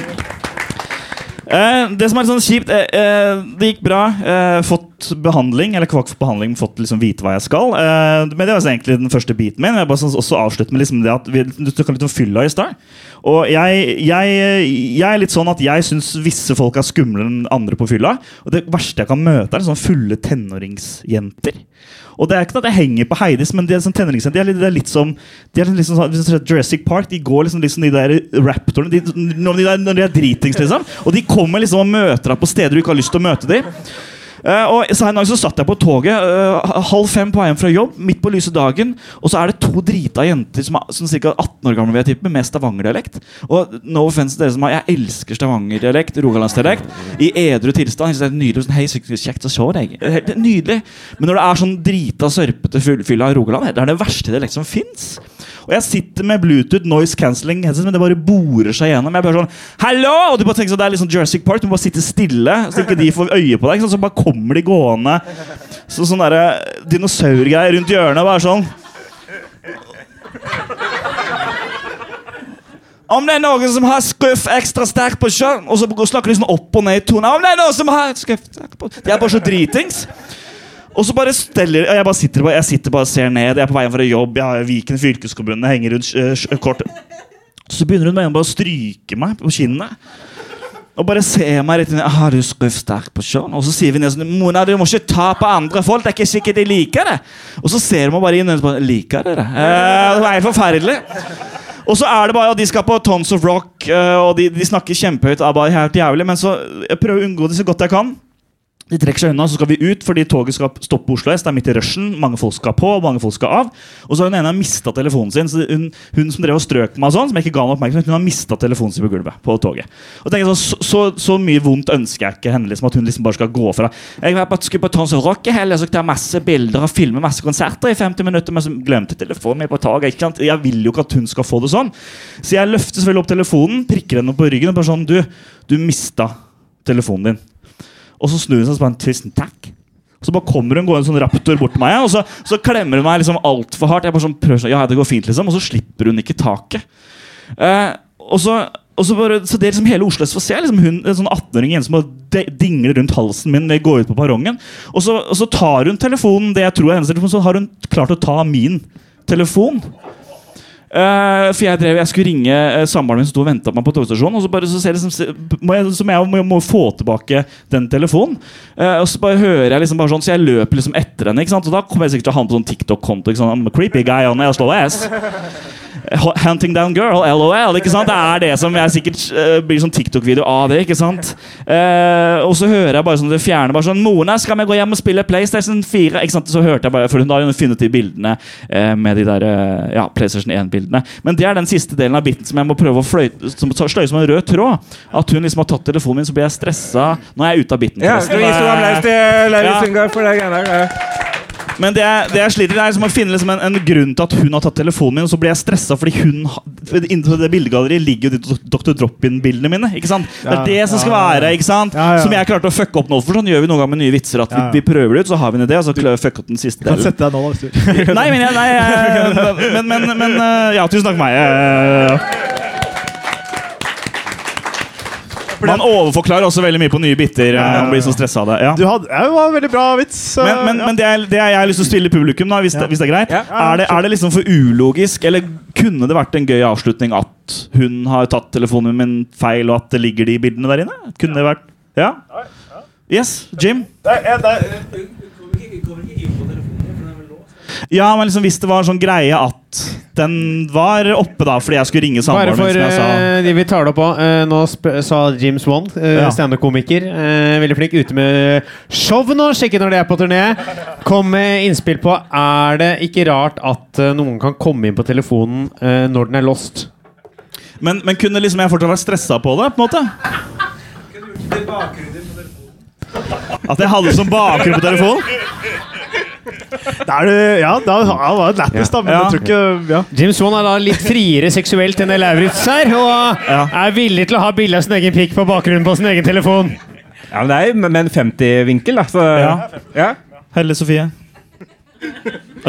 [SPEAKER 4] eh, det som er sånn kjipt Det gikk bra. Fått behandling, eller ikke fått behandling, fått liksom vite hva jeg skal. Men det var egentlig den første biten min. Jeg bare sånn, også avslutte med liksom det at vi, Du snakka litt om fylla i stad. Og jeg, jeg, jeg er litt sånn at jeg syns visse folk er skumlere enn andre på fylla. Og det verste jeg kan møte, er sånne fulle tenåringsjenter. Og det er ikke at jeg henger på Heidis, men de er sånn. De er litt, de er litt som de er liksom sånn, hvis ser Jurassic Park. De går liksom, liksom de der raptorene de, når, de er, når de er dritings, liksom. Og de kommer liksom og møter deg på steder du ikke har lyst til å møte dem. Eh, og så en dag så satt jeg på toget eh, halv fem på vei hjem fra jobb, midt på lyse dagen. Og så er det to drita jenter som er som ca. 18 år gamle, vil jeg tippe, med stavanger-dialekt. Og no offense til dere som har Jeg elsker stavangerdialekt, rogalandsdialekt, i edru tilstand. Det er nydelig, sånn, Hei, kjekt å se deg. Helt nydelig. Men når det er sånn drita, sørpete fullfylla Rogaland, det er det verste dialekt som fins. Og jeg sitter med Bluetooth noise cancelling men det bare borer seg gjennom. Jeg bare sånn, Hallo! Og du bare tenker sånn, Det er litt sånn Jurassic Park. Du må bare sitte stille, så ikke de får øye på deg. Så bare kommer de gående. Så sånn dinosaurgreier rundt hjørnet. Bare sånn. Om det er noen som har skuff ekstra sterkt på sjøen Og så snakker de sånn opp og ned i tonen. Om det er noen som har skuff sterkt på De er bare så dritings. Og så bare steller Jeg bare sitter, jeg sitter bare og ser ned. Jeg er på vei fra jobb. Jeg har Viken fylkeskommune henger rundt øh, kortet. Så begynner hun med bare å stryke meg på kinnet. Og bare ser meg rett inn Har du skuff sterkt på sjøen? Og så sier vi ned sånn Mona, du må ikke ta på andre folk. Det er ikke sikkert de liker det. Og så ser hun bare inn og bare Liker dere det? Eh, det er forferdelig. Og så er det bare at de skal på Tons of Rock, eh, og de, de snakker kjempehøyt. Er bare helt jævlig, Men så jeg prøver å unngå det så godt jeg kan. De trekker seg unna, så skal vi ut fordi toget skal stoppe på Oslo S. Det er midt i rushen. Mange folk skal på, mange folk skal av. Og så har hun ene mista telefonen sin. Så hun, hun som drev og strøk meg, sånn, som jeg ikke ga henne oppmerksomhet, hun har mista telefonen sin på gulvet på toget. Og tenker sånn, så, så, så mye vondt ønsker jeg ikke henne, liksom, at hun liksom bare skal gå fra. Jeg var på, skulle på Tons Rock i helga, så tar masse bilder og filmer masse konserter i 50 minutter, men så glemte telefonen min på toget. ikke sant? Jeg vil jo ikke at hun skal få det sånn. Så jeg løfter selvfølgelig opp telefonen, prikker henne på ryggen og bare sånn Du, du mista telefonen din. Og så snur hun seg og bare Tusen takk. Og så bare kommer hun gående sånn raptor bort til meg, og så, så klemmer hun meg liksom altfor hardt. Jeg bare sånn prøver sånn, ja, det går fint liksom Og så slipper hun ikke taket. Eh, og så, og så, bare, så det liksom hele Oslo S får se liksom hun, en sånn 18-åring jente som dingler rundt halsen min jeg går ut på perrongen. Og og så tar hun telefonen, det jeg tror er hennes telefon, så har hun klart å ta min telefon. Eh, for jeg drev, jeg skulle ringe uh, samboeren min som sto og venta på meg på togstasjonen. Og så, bare, så, ser jeg, liksom, må jeg, som jeg må, må få tilbake den telefonen. Uh, og så bare hører jeg liksom bare sånn Så jeg løper liksom etter henne. Ikke sant? Og da kommer jeg sikkert til å ha på sånn TikTok-konto. Sånn. I'm a creepy guy on ass. Hunting down girl, LOL. ikke sant? Det er det som jeg sikkert uh, blir sånn TikTok-video av det. ikke sant? Uh, og så hører jeg bare sånn det fjerner bare sånn Mona, skal vi gå hjem og spille PlayStation 4? ikke sant? Så hørte jeg bare, For hun har jo funnet de bildene uh, med de der ja, PlayStation 1-bildene. Men det er den siste delen av biten som jeg må prøve å fløyte, som sløye som en rød tråd. At hun liksom har tatt telefonen min, så blir jeg stressa. Er jeg ute av biten.
[SPEAKER 3] Ja, skal vi gi stor applaus til Lauritz. Lundgaard for det greiene der?
[SPEAKER 4] Men det jeg, det jeg sliter er liksom å finne liksom en, en grunn til at hun har tatt telefonen min, og så blir jeg stressa fordi hun inntil Innenfor det bildegalleriet ligger jo de Dr. Drop-in-bildene mine. ikke sant? Det er det som skal være, ikke sant? Som jeg klarte å fucke opp nå. For sånn gjør vi noen ganger med nye vitser. At vi, vi prøver det ut, så har vi en idé, og så klarer vi å fucke opp den siste
[SPEAKER 1] Du kan
[SPEAKER 4] delen.
[SPEAKER 1] sette deg nå, da, hvis du.
[SPEAKER 4] Nei, men, jeg- nei, jeg- men, men, men eh, Ja, tusen takk for meg. eh. Man overforklarer også veldig mye på nye biter. eh, Man blir så stressa av det. Ja.
[SPEAKER 1] Du hadde, ja, det var en veldig bra vits.
[SPEAKER 4] Men, men,
[SPEAKER 1] ja.
[SPEAKER 4] men det, er, det er jeg har lyst til å stille publikum, da, hvis,
[SPEAKER 1] Ja.
[SPEAKER 4] det, hvis det er greit.
[SPEAKER 3] Ja.
[SPEAKER 4] Er, det, er det liksom for ulogisk, eller kunne det vært en gøy avslutning at hun har tatt telefonen min feil, og at det ligger de bildene der inne? Kunne det vært Ja? Yes, Jim? Ja, men liksom hvis det var en sånn greie at den var oppe da fordi jeg skulle ringe
[SPEAKER 2] Bare
[SPEAKER 4] samboeren min,
[SPEAKER 2] for
[SPEAKER 4] som jeg sa.
[SPEAKER 2] eh, de vi tar det opp på. eh, nå sp sa James Wan, uh,
[SPEAKER 4] Ja.
[SPEAKER 2] standup-komiker, eh, veldig flink, ute med show nå. Sjekke når det er på turné. Kom med innspill på Er det ikke rart at noen kan komme inn på telefonen når den er lost?
[SPEAKER 4] Men, men kunne liksom jeg fortsatt vært stressa på det? på en måte? At jeg hadde det som bakgrunn på telefonen?
[SPEAKER 1] Da er du, ja, da han var det lættis, da, men
[SPEAKER 4] Ja.
[SPEAKER 1] jeg tror ikke ja.
[SPEAKER 2] James Wan er da litt friere seksuelt enn det Lauritz er, og
[SPEAKER 4] Ja.
[SPEAKER 2] er villig til å ha bilde av sin egen pikk på bakgrunnen på sin egen telefon.
[SPEAKER 3] Ja, men det er jo med en 50-vinkel, da. Så,
[SPEAKER 4] Ja.
[SPEAKER 3] ja.
[SPEAKER 4] Helle Sofie.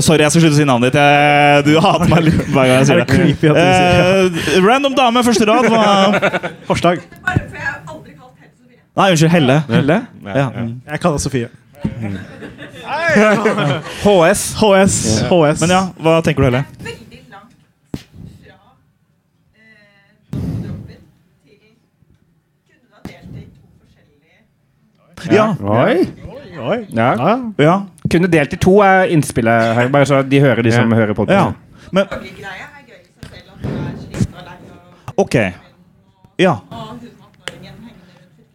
[SPEAKER 4] Sorry, jeg skal slutte å si navnet ditt. Jeg, du hater meg litt hver gang jeg sier
[SPEAKER 1] Er det creepy at du.
[SPEAKER 4] Eh, random dame, første rad. Hva?
[SPEAKER 1] Forslag.
[SPEAKER 5] Bare for jeg har aldri kalt Helle Sofie.
[SPEAKER 4] Nei, unnskyld. Helle. Helle? Ja. mm.
[SPEAKER 1] Jeg kaller Sofie.
[SPEAKER 3] HS.
[SPEAKER 1] HS. HS.
[SPEAKER 4] Men ja, hva tenker du, Helle?
[SPEAKER 5] Veldig langt fra eh, til Kunne ha delt det i to forskjellige
[SPEAKER 4] Ja.
[SPEAKER 2] Oi!
[SPEAKER 1] Oi.
[SPEAKER 3] Ja.
[SPEAKER 1] Ja.
[SPEAKER 4] ja.
[SPEAKER 3] Kunne delt i to er innspillet her, bare så de hører, de som hører på.
[SPEAKER 4] ja. Men OK. Ja.
[SPEAKER 5] og hun 18-åringen hengende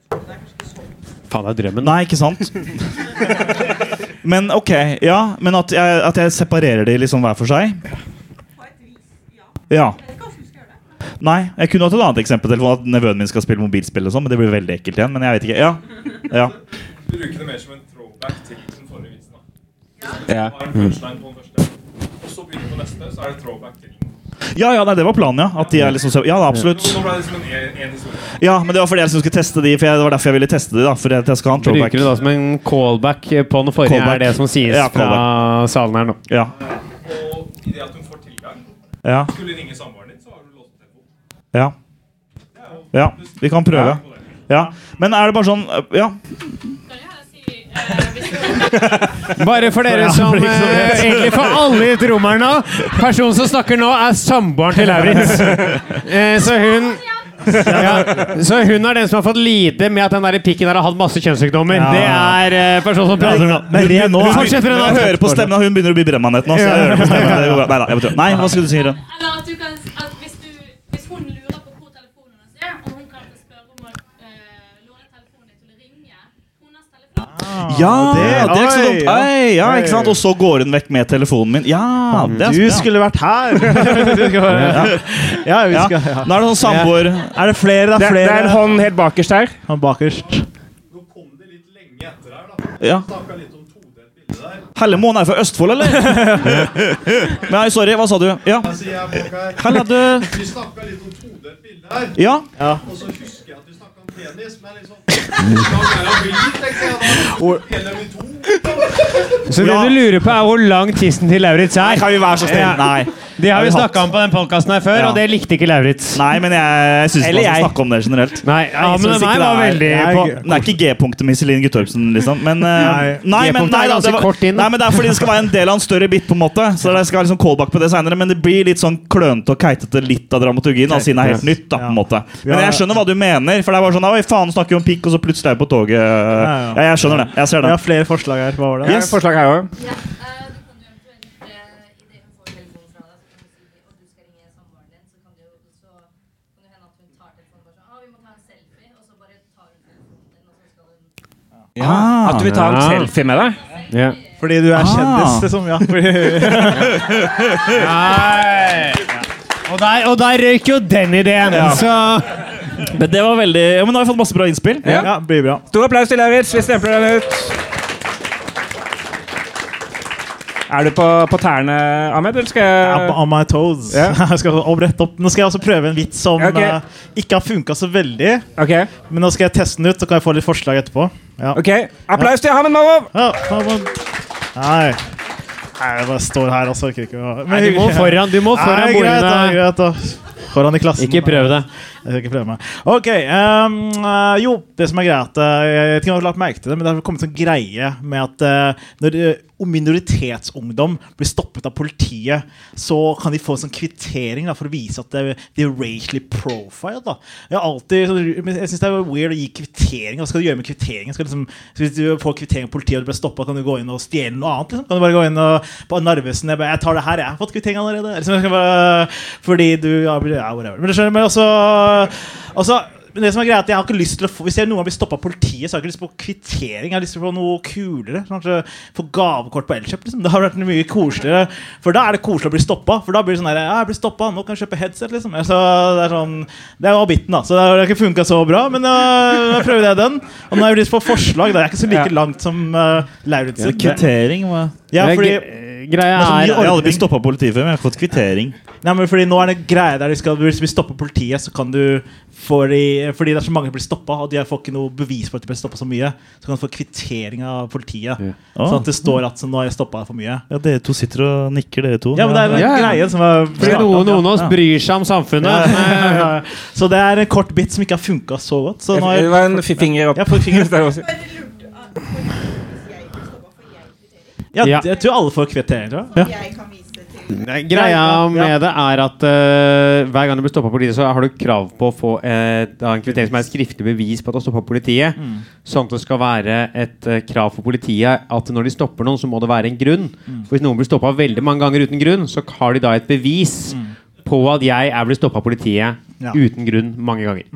[SPEAKER 5] rundt fylkesskolen. Det kanskje ikke så
[SPEAKER 2] Faen, det er drømmen.
[SPEAKER 4] Nei, ikke sant? Men OK. Ja, men at jeg, at jeg separerer de liksom hver for seg?
[SPEAKER 5] på et vis, ja.
[SPEAKER 4] Ja. Nei, jeg kunne hatt et annet eksempel. på telefon, At nevøen min skal spille mobilspill, og sånn, men det blir veldig ekkelt igjen. Men jeg vet ikke. Ja. ja.
[SPEAKER 6] bruke det mer som en throwback til den forrige vitsen. da.
[SPEAKER 3] Ja.
[SPEAKER 6] Den første, og så begynner du på neste, så er det throwback til.
[SPEAKER 4] Ja, ja, nei, det var planen, ja. At de er liksom så, ja, absolutt.
[SPEAKER 6] Historie.
[SPEAKER 4] Ja, men det var fordi jeg liksom skulle teste de, for jeg, det var derfor jeg ville teste de. da For jeg skal ha en throwback.
[SPEAKER 2] Bruker du det da som en callback på den forrige,
[SPEAKER 4] Callback.
[SPEAKER 2] er det som sies
[SPEAKER 4] Ja,
[SPEAKER 2] fra salen her nå.
[SPEAKER 4] Ja.
[SPEAKER 6] Og i det at hun får tilgang,
[SPEAKER 4] Ja.
[SPEAKER 6] skulle ringe samboeren din, så har du låst telefonen.
[SPEAKER 4] Ja. ja. Vi kan prøve. Ja. Men er det bare sånn Ja.
[SPEAKER 2] Bare for dere som eh. Egentlig for alle i rommet her nå Personen som snakker nå, er samboeren til Lauritz. Eh, så hun ja, Så hun er den som har fått lide med at den der pikken der har hatt masse kjønnssykdommer.
[SPEAKER 1] Ja.
[SPEAKER 2] Det er eh, personen som prater nå.
[SPEAKER 1] Men det nå
[SPEAKER 2] Du fortsetter
[SPEAKER 4] Men
[SPEAKER 2] den
[SPEAKER 4] jeg hører på stemmen, hun begynner å bli brennmanet nå. Så jeg hører på stemmen. Nei, da, jeg betyr. Nei, hva skulle du si? Ren?
[SPEAKER 7] Eller at du kan at hvis, du, hvis hun lurer på hvor telefonen hennes er, og hun kan spørre om å eh, låne telefonen din til å ringe hennes telefon
[SPEAKER 4] Ja, det,
[SPEAKER 1] det-
[SPEAKER 4] er ikke så dumt. Ei, ja, ikke sant? Og så går hun vekk med telefonen min. Ja, det er
[SPEAKER 1] Du
[SPEAKER 4] ja.
[SPEAKER 1] skulle vært her! Du skal være- ja, vi skal ja.
[SPEAKER 4] Nå er det sånn samboer
[SPEAKER 1] Er det flere? Det er
[SPEAKER 3] det er en hånd helt bakerst her.
[SPEAKER 1] Han bakerst.
[SPEAKER 6] Nå kom det litt lenge etter her, da.
[SPEAKER 4] ja.
[SPEAKER 6] Snakka litt om todelt bilde der.
[SPEAKER 4] Hellemoen er fra Østfold, eller? Nei, sorry, hva sa du? Ja.
[SPEAKER 6] Da jeg.
[SPEAKER 4] Helle, du
[SPEAKER 6] Vi snakka litt om todelt bilde her,
[SPEAKER 4] Ja.
[SPEAKER 6] og så husker jeg at vi snakka om penis, men liksom Er jeg.
[SPEAKER 2] Så det
[SPEAKER 4] Ja.
[SPEAKER 2] du lurer på, er hvor lang tissen til Lauritz
[SPEAKER 4] Nei,
[SPEAKER 2] er.
[SPEAKER 4] kan vi være så snill? Nei.
[SPEAKER 2] Det har vi
[SPEAKER 4] Har vi hatt.
[SPEAKER 2] snakka om på den podkasten her før,
[SPEAKER 4] Ja.
[SPEAKER 2] og det likte ikke Lauritz.
[SPEAKER 4] Nei, men jeg syns
[SPEAKER 3] ikke
[SPEAKER 4] man skal
[SPEAKER 3] jeg.
[SPEAKER 4] snakke om det generelt.
[SPEAKER 2] Nei, ja, men den
[SPEAKER 4] det
[SPEAKER 2] var
[SPEAKER 4] er-
[SPEAKER 2] veldig
[SPEAKER 1] Jeg-
[SPEAKER 2] på,
[SPEAKER 4] Det er ikke G-punktet med Celine Guttorpsen, liksom. Men, eh,
[SPEAKER 1] Nei.
[SPEAKER 4] nei, men, nei,
[SPEAKER 2] er
[SPEAKER 4] da, det var, nei, men det er fordi det skal være en del av en større bit. på en måte Så det skal være liksom callback på det senere Men det blir litt sånn klønete og keitete litt av dramaturgien. Da, siden det er helt nytt. da på en måte Men jeg skjønner hva du mener. For det er bare sånn Oi, faen, snakker vi om pikk, og så plutselig er vi på toget. jeg skjønner det. Jeg ser
[SPEAKER 1] Vi har flere forslag her. Hva var det?
[SPEAKER 3] Er forslag her òg.
[SPEAKER 8] Ja, eh, eh, sånn ah, hun
[SPEAKER 4] Ah.
[SPEAKER 3] At du vil ta en
[SPEAKER 2] Ja.
[SPEAKER 3] selfie med deg.
[SPEAKER 2] ja.
[SPEAKER 1] Fordi du er
[SPEAKER 4] Ah.
[SPEAKER 1] kjendis, liksom. Ja. Fordi,
[SPEAKER 2] Nei. Og der, og der røyk jo den ideen. Så
[SPEAKER 4] Men det var veldig Ja, men Nå har vi fått masse bra innspill.
[SPEAKER 1] ja, blir bra.
[SPEAKER 3] Stor applaus til Lauritz. Vi stempler den ut. Er du på, på tærne, Ahmed, eller skal
[SPEAKER 1] I'm
[SPEAKER 3] jeg
[SPEAKER 1] on my toes.
[SPEAKER 3] Yeah.
[SPEAKER 1] Jeg skal rett opp. Nå skal jeg også prøve en vits som
[SPEAKER 3] okay.
[SPEAKER 1] uh, ikke har funka så veldig.
[SPEAKER 3] Ok.
[SPEAKER 1] Men nå skal jeg teste den ut, så kan jeg få litt forslag etterpå. Ja.
[SPEAKER 3] ok Applaus til Ahmed Mawov!
[SPEAKER 1] Ja. Nei. Nei, jeg bare står her og orker ikke å
[SPEAKER 2] Nei, du må foran, du må foran
[SPEAKER 1] Nei, greit, da, greit da. Foran i klassen.
[SPEAKER 2] Ikke prøv det.
[SPEAKER 1] Jeg skal ikke prøve meg. Ok, um, jo, det som er greit eh, Jeg vet ikke om du har lagt merke til det, men det har kommet en sånn greie med at når eh, minoritetsungdom blir stoppet av politiet, så kan de få en sånn kvittering da, for å vise at det, de er racially profiled. Da. Jeg, alltid, jeg syns det er weird å gi kvittering. Hva skal du gjøre med kvitteringen? Liksom, hvis du får kvittering av politiet og du blir stoppa, kan du gå inn og stjele noe annet? Liksom? Kan du bare gå inn og, på Narvesen jeg, bare, jeg tar det her, jeg har fått kvittering allerede. Liksom, jeg bare, fordi du ja, ja, whatever. Men det skjønner men også, også men det som er greit, at jeg har ikke lyst til å få Hvis jeg noen gang blir stoppa av politiet, så har jeg ikke lyst på kvittering. Jeg har lyst til å få noe kulere. Kanskje få gavekort på Elkjøp. Liksom. Det har vært mye koseligere. For da er det koselig å bli stoppa. For da blir det sånn her ja, jeg blir stoppet, nå kan jeg kjøpe headset, liksom. Så det er sånn Det var biten, da. Så det har ikke funka så bra. Men jeg da prøver jeg den. Og nå har jeg lyst på forslag. Da. Jeg er ikke så like langt som uh, Lauritzen.
[SPEAKER 4] Kvittering hva?
[SPEAKER 1] Ja, fordi
[SPEAKER 2] greia er
[SPEAKER 4] Jeg har aldri blitt stoppa av politiet før, men jeg har fått kvittering.
[SPEAKER 1] Nei, men fordi nå er det greia der de skal, Hvis vi stopper politiet, så kan du få de, Fordi det er så mange som blir stoppa, og de får ikke noe bevis på at de blir stoppa så mye, så kan du få kvittering av politiet.
[SPEAKER 4] Ja.
[SPEAKER 1] Sånn at det står at så nå har jeg stoppa for mye.
[SPEAKER 4] Ja, Dere to sitter og nikker, dere to.
[SPEAKER 1] Ja, men det er en
[SPEAKER 2] Ja, ja.
[SPEAKER 1] greie som er
[SPEAKER 2] Fordi
[SPEAKER 1] startet,
[SPEAKER 2] noen, noen av oss
[SPEAKER 1] ja.
[SPEAKER 2] bryr seg om samfunnet.
[SPEAKER 1] Ja. Så det er en kort bit som ikke har funka så godt. Så nå har
[SPEAKER 3] Det
[SPEAKER 1] jeg,
[SPEAKER 3] var en fi- finger opp.
[SPEAKER 1] Ja, finger.
[SPEAKER 5] Bare lurte ah, for Hvis jeg blir stoppa, får jeg kvittering?
[SPEAKER 1] Ja,
[SPEAKER 2] Ja.
[SPEAKER 1] jeg tror alle får kvittering. tror jeg.
[SPEAKER 5] Jeg kan vise
[SPEAKER 2] Nei, Greia
[SPEAKER 1] Ja, ja, ja.
[SPEAKER 2] med det er at uh, hver gang du blir stoppa av politiet, så har du krav på å få eh, en kvittering som er et skriftlig bevis på at du har stoppa politiet. Sånn at det skal være et uh, krav for politiet at når de stopper noen, så må det være en grunn. For Hvis noen blir stoppa veldig mange ganger uten grunn, så har de da et bevis på at jeg er blitt stoppa av politiet
[SPEAKER 1] Ja.
[SPEAKER 2] uten grunn mange ganger.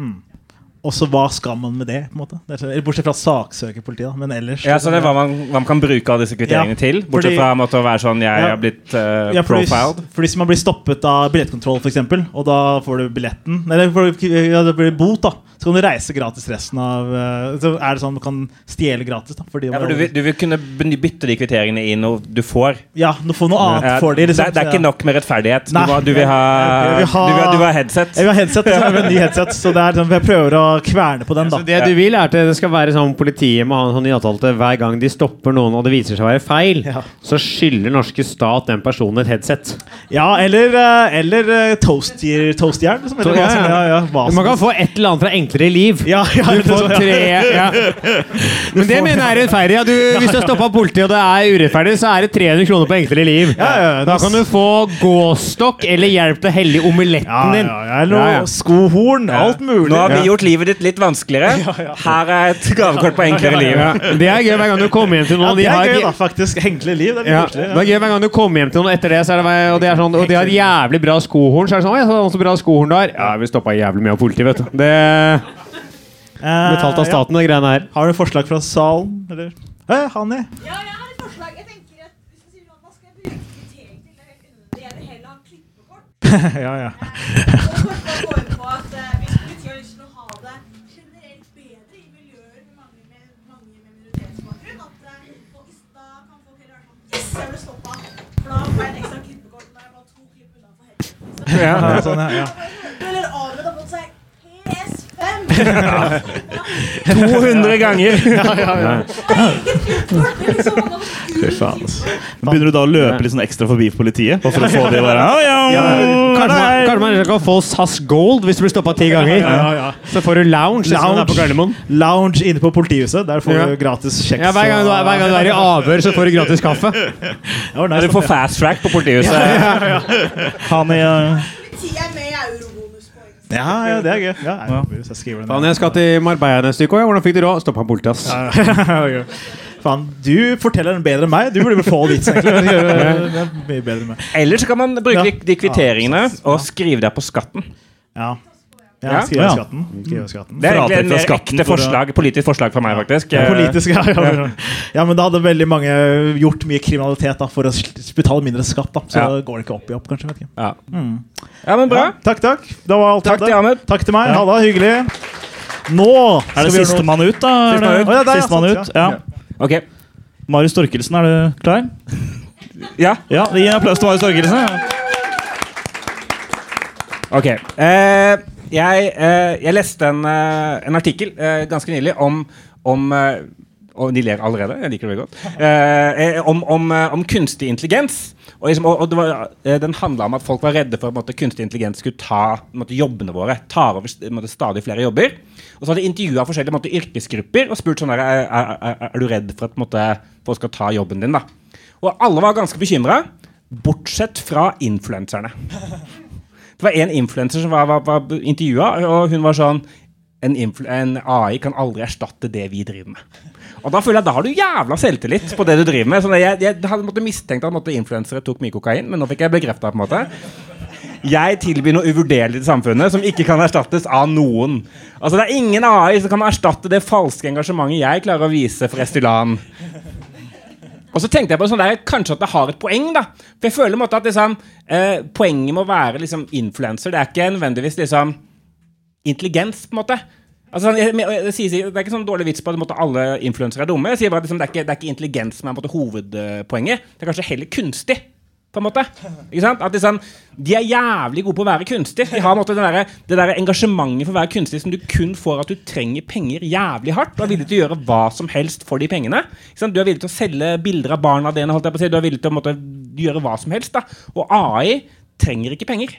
[SPEAKER 1] Og så hva skal man med det? på en måte? Det Bortsett fra saksøkerpolitiet, men ellers
[SPEAKER 3] Ja, så det er hva man, hva man kan bruke av disse kvitteringene
[SPEAKER 1] Ja,
[SPEAKER 3] til? Bortsett
[SPEAKER 1] fordi-
[SPEAKER 3] fra måtte å være sånn Jeg
[SPEAKER 1] Ja.
[SPEAKER 3] har blitt uh,
[SPEAKER 1] Ja, fordi,
[SPEAKER 3] profiled.
[SPEAKER 1] fordi hvis man blir stoppet av billettkontroll, for eksempel, og da får du billetten Eller får du- ja, det blir bot, da. Så kan du reise gratis resten av eh, Så er det sånn du kan stjele gratis. da
[SPEAKER 3] Ja, for du, vil, du vil kunne bytte de kvitteringene i noe du får.
[SPEAKER 1] Ja, du får noe annet for de, liksom.
[SPEAKER 3] det, det er ikke nok med rettferdighet. Du, må, du, vil ha,
[SPEAKER 1] Jeg vil ha-
[SPEAKER 3] du, vil, ha- du vil ha headset.
[SPEAKER 1] Jeg vil ha headset, så jeg vil ha en ny headset, så det er sånn, jeg prøver å kverne på den. da
[SPEAKER 2] Så det du vil, er at det skal være sånn politiet må ha en sånn i avtale hver gang de stopper noen og det viser seg å være feil,
[SPEAKER 1] Ja.
[SPEAKER 2] så skylder norske stat den personen et headset.
[SPEAKER 1] Ja, eller, eh, eller eh, toastjern, Toast liksom, eller
[SPEAKER 2] ja, ja.
[SPEAKER 1] ja, ja,
[SPEAKER 2] Man kan få et eller annet fra Enklere liv.
[SPEAKER 1] ja, ja,
[SPEAKER 2] Du får
[SPEAKER 1] sånn,
[SPEAKER 2] tre ja. Men det mener jeg er rettferdig. Ja, du, hvis du har stoppa politiet og det er urettferdig, så er det 300 kroner på Enklere liv.
[SPEAKER 1] Ja, ja,
[SPEAKER 2] Da kan du få gåstokk eller hjelp til å helle omeletten din.
[SPEAKER 1] ja, ja, eller noe
[SPEAKER 2] Ja, ja.
[SPEAKER 1] skohorn, alt mulig.
[SPEAKER 3] Nå har vi gjort livet ditt litt vanskeligere. Her er et gavekort på enklere liv.
[SPEAKER 2] Ja, det er gøy hver gang du kommer hjem til
[SPEAKER 1] Ja,
[SPEAKER 2] noen.
[SPEAKER 1] det er
[SPEAKER 2] har
[SPEAKER 1] gøy, da, faktisk. Enkle liv. Det er
[SPEAKER 2] Ja, det er gøy hver gang du kommer hjem til noen etter det, så er det, og, de er sånn, og de har jævlig bra skohorn. Så er det sånn, «Å, jeg så bra skohorn der. Ja, vi stoppa jævlig mye av politiet, vet du. Det
[SPEAKER 1] Ja.
[SPEAKER 2] Betalt av staten, de greiene her.
[SPEAKER 1] Ja. Har du forslag fra salen, eller? Hei, Hanni.
[SPEAKER 5] Ja, vi på et jeg ble stoppa! For da var jeg en ekstra klippekort når jeg var to klipp unna for helvete.
[SPEAKER 1] ja, sånn, ja.
[SPEAKER 5] Eller seg PS5!
[SPEAKER 3] 200 ganger!
[SPEAKER 1] Fy faen.
[SPEAKER 4] Begynner du da å løpe litt sånn ekstra forbi politiet? Bare for å få de bare «Å, ja,
[SPEAKER 2] Kanskje man, kanskje man kan få SAS Gold hvis du blir stoppa ti ganger.
[SPEAKER 1] Ja, ja.
[SPEAKER 2] Så får du lounge. Lounge.
[SPEAKER 1] Lounge.
[SPEAKER 2] På
[SPEAKER 1] Lounge inne på politihuset. Der får
[SPEAKER 2] Ja.
[SPEAKER 1] du gratis kjeks.
[SPEAKER 2] Ja, hver, gang du, er- hver gang du er i avhør, så får du gratis kaffe.
[SPEAKER 1] Ja, nice,
[SPEAKER 3] Du får fast track på politihuset.
[SPEAKER 4] Han i uh,
[SPEAKER 5] Politiet er med i eurobonuspoeng.
[SPEAKER 1] Ja, ja, det er gøy. Ja, jeg, jeg skriver den
[SPEAKER 2] Faen, jeg skal til Marbella neste uke. òg. Hvordan fikk du råd? Stoppa politiet, ass.
[SPEAKER 1] Ja, Faen, du forteller den bedre enn meg. Du burde vel få vitsen, egentlig. Det er mye bedre enn meg.
[SPEAKER 3] Eller så kan man bruke de,
[SPEAKER 1] Ja.
[SPEAKER 3] de kvitteringene og skrive det på skatten.
[SPEAKER 1] Ja.
[SPEAKER 3] Ja.
[SPEAKER 1] skriveskatten. skrive
[SPEAKER 4] Ja.
[SPEAKER 1] skatten. Skrive skatten.
[SPEAKER 3] Det er egentlig en mer ekte forslag, politisk forslag for meg, faktisk.
[SPEAKER 1] Ja, politisk, ja, ja. ja, men da hadde veldig mange gjort mye kriminalitet da, for å betale mindre skatt. da Så
[SPEAKER 3] Ja.
[SPEAKER 1] går det ikke opp i opp, kanskje. Vet ikke.
[SPEAKER 3] Ja. ja, men bra.
[SPEAKER 1] Ja, takk, takk. Det var alt
[SPEAKER 3] Takk til. Ahmed.
[SPEAKER 1] Takk til meg. Ha det. Hyggelig. Nå
[SPEAKER 4] Er det sistemann ut, da?
[SPEAKER 3] Sistemann ut.
[SPEAKER 1] Oh, ja, der, ja,
[SPEAKER 4] Sistemann ut,
[SPEAKER 1] ja.
[SPEAKER 4] ja.
[SPEAKER 3] Ok.
[SPEAKER 4] Marius Storkelsen, er du klar?
[SPEAKER 3] Ja,
[SPEAKER 4] Ja, Gi en applaus til Marius Storkelsen.
[SPEAKER 3] ok. Eh, jeg, eh, jeg leste en, eh, en artikkel eh, ganske nylig om, om og de ler allerede. Jeg liker det veldig godt. Eh, om, om, om kunstig intelligens. Og, liksom, og, og var, Den handla om at folk var redde for at kunstig intelligens skulle ta på måte, jobbene våre. Tar over på måte, stadig flere jobber. Og så hadde de intervjua forskjellige på måte, yrkesgrupper og spurt sånn der, er, er, er, du redd for at folk skal ta jobben din. da? Og alle var ganske bekymra, bortsett fra influenserne. Det var en influenser som var, var, var intervjua, og hun var sånn en, en AI kan aldri erstatte det vi driver med. Og Da føler jeg, da har du jævla selvtillit på det du driver med. Sånn, jeg, jeg hadde måtte mistenkt at influensere tok mye kokain, men nå fikk jeg bekrefta. Jeg tilbyr noe uvurderlig til samfunnet som ikke kan erstattes av noen. Altså Det er ingen AI som kan erstatte det falske engasjementet jeg klarer å vise for Estylan. Og så tenkte jeg på sånn der, kanskje at det har et poeng. da For jeg føler en måte at liksom, eh, Poenget med å være liksom, influenser Det er ikke nødvendigvis liksom, intelligens. på en måte Altså, sånn, jeg, jeg, jeg, det er ikke sånn dårlig vits på at alle influensere er dumme. Jeg sier bare at liksom, det, er ikke, det er ikke intelligens som er måte, hovedpoenget. Det er kanskje heller kunstig. På en måte. Ikke sant? At liksom, De er jævlig gode på å være kunstig. De har måte, det, der, det der engasjementet for å være kunstig som du kun får at du trenger penger jævlig hardt. Du er villig til å gjøre hva som helst for de pengene. Du er villig til å selge bilder av barna dine. Holdt jeg på å si. Du er villig til å måte, gjøre hva som helst. Da. Og AI trenger ikke penger.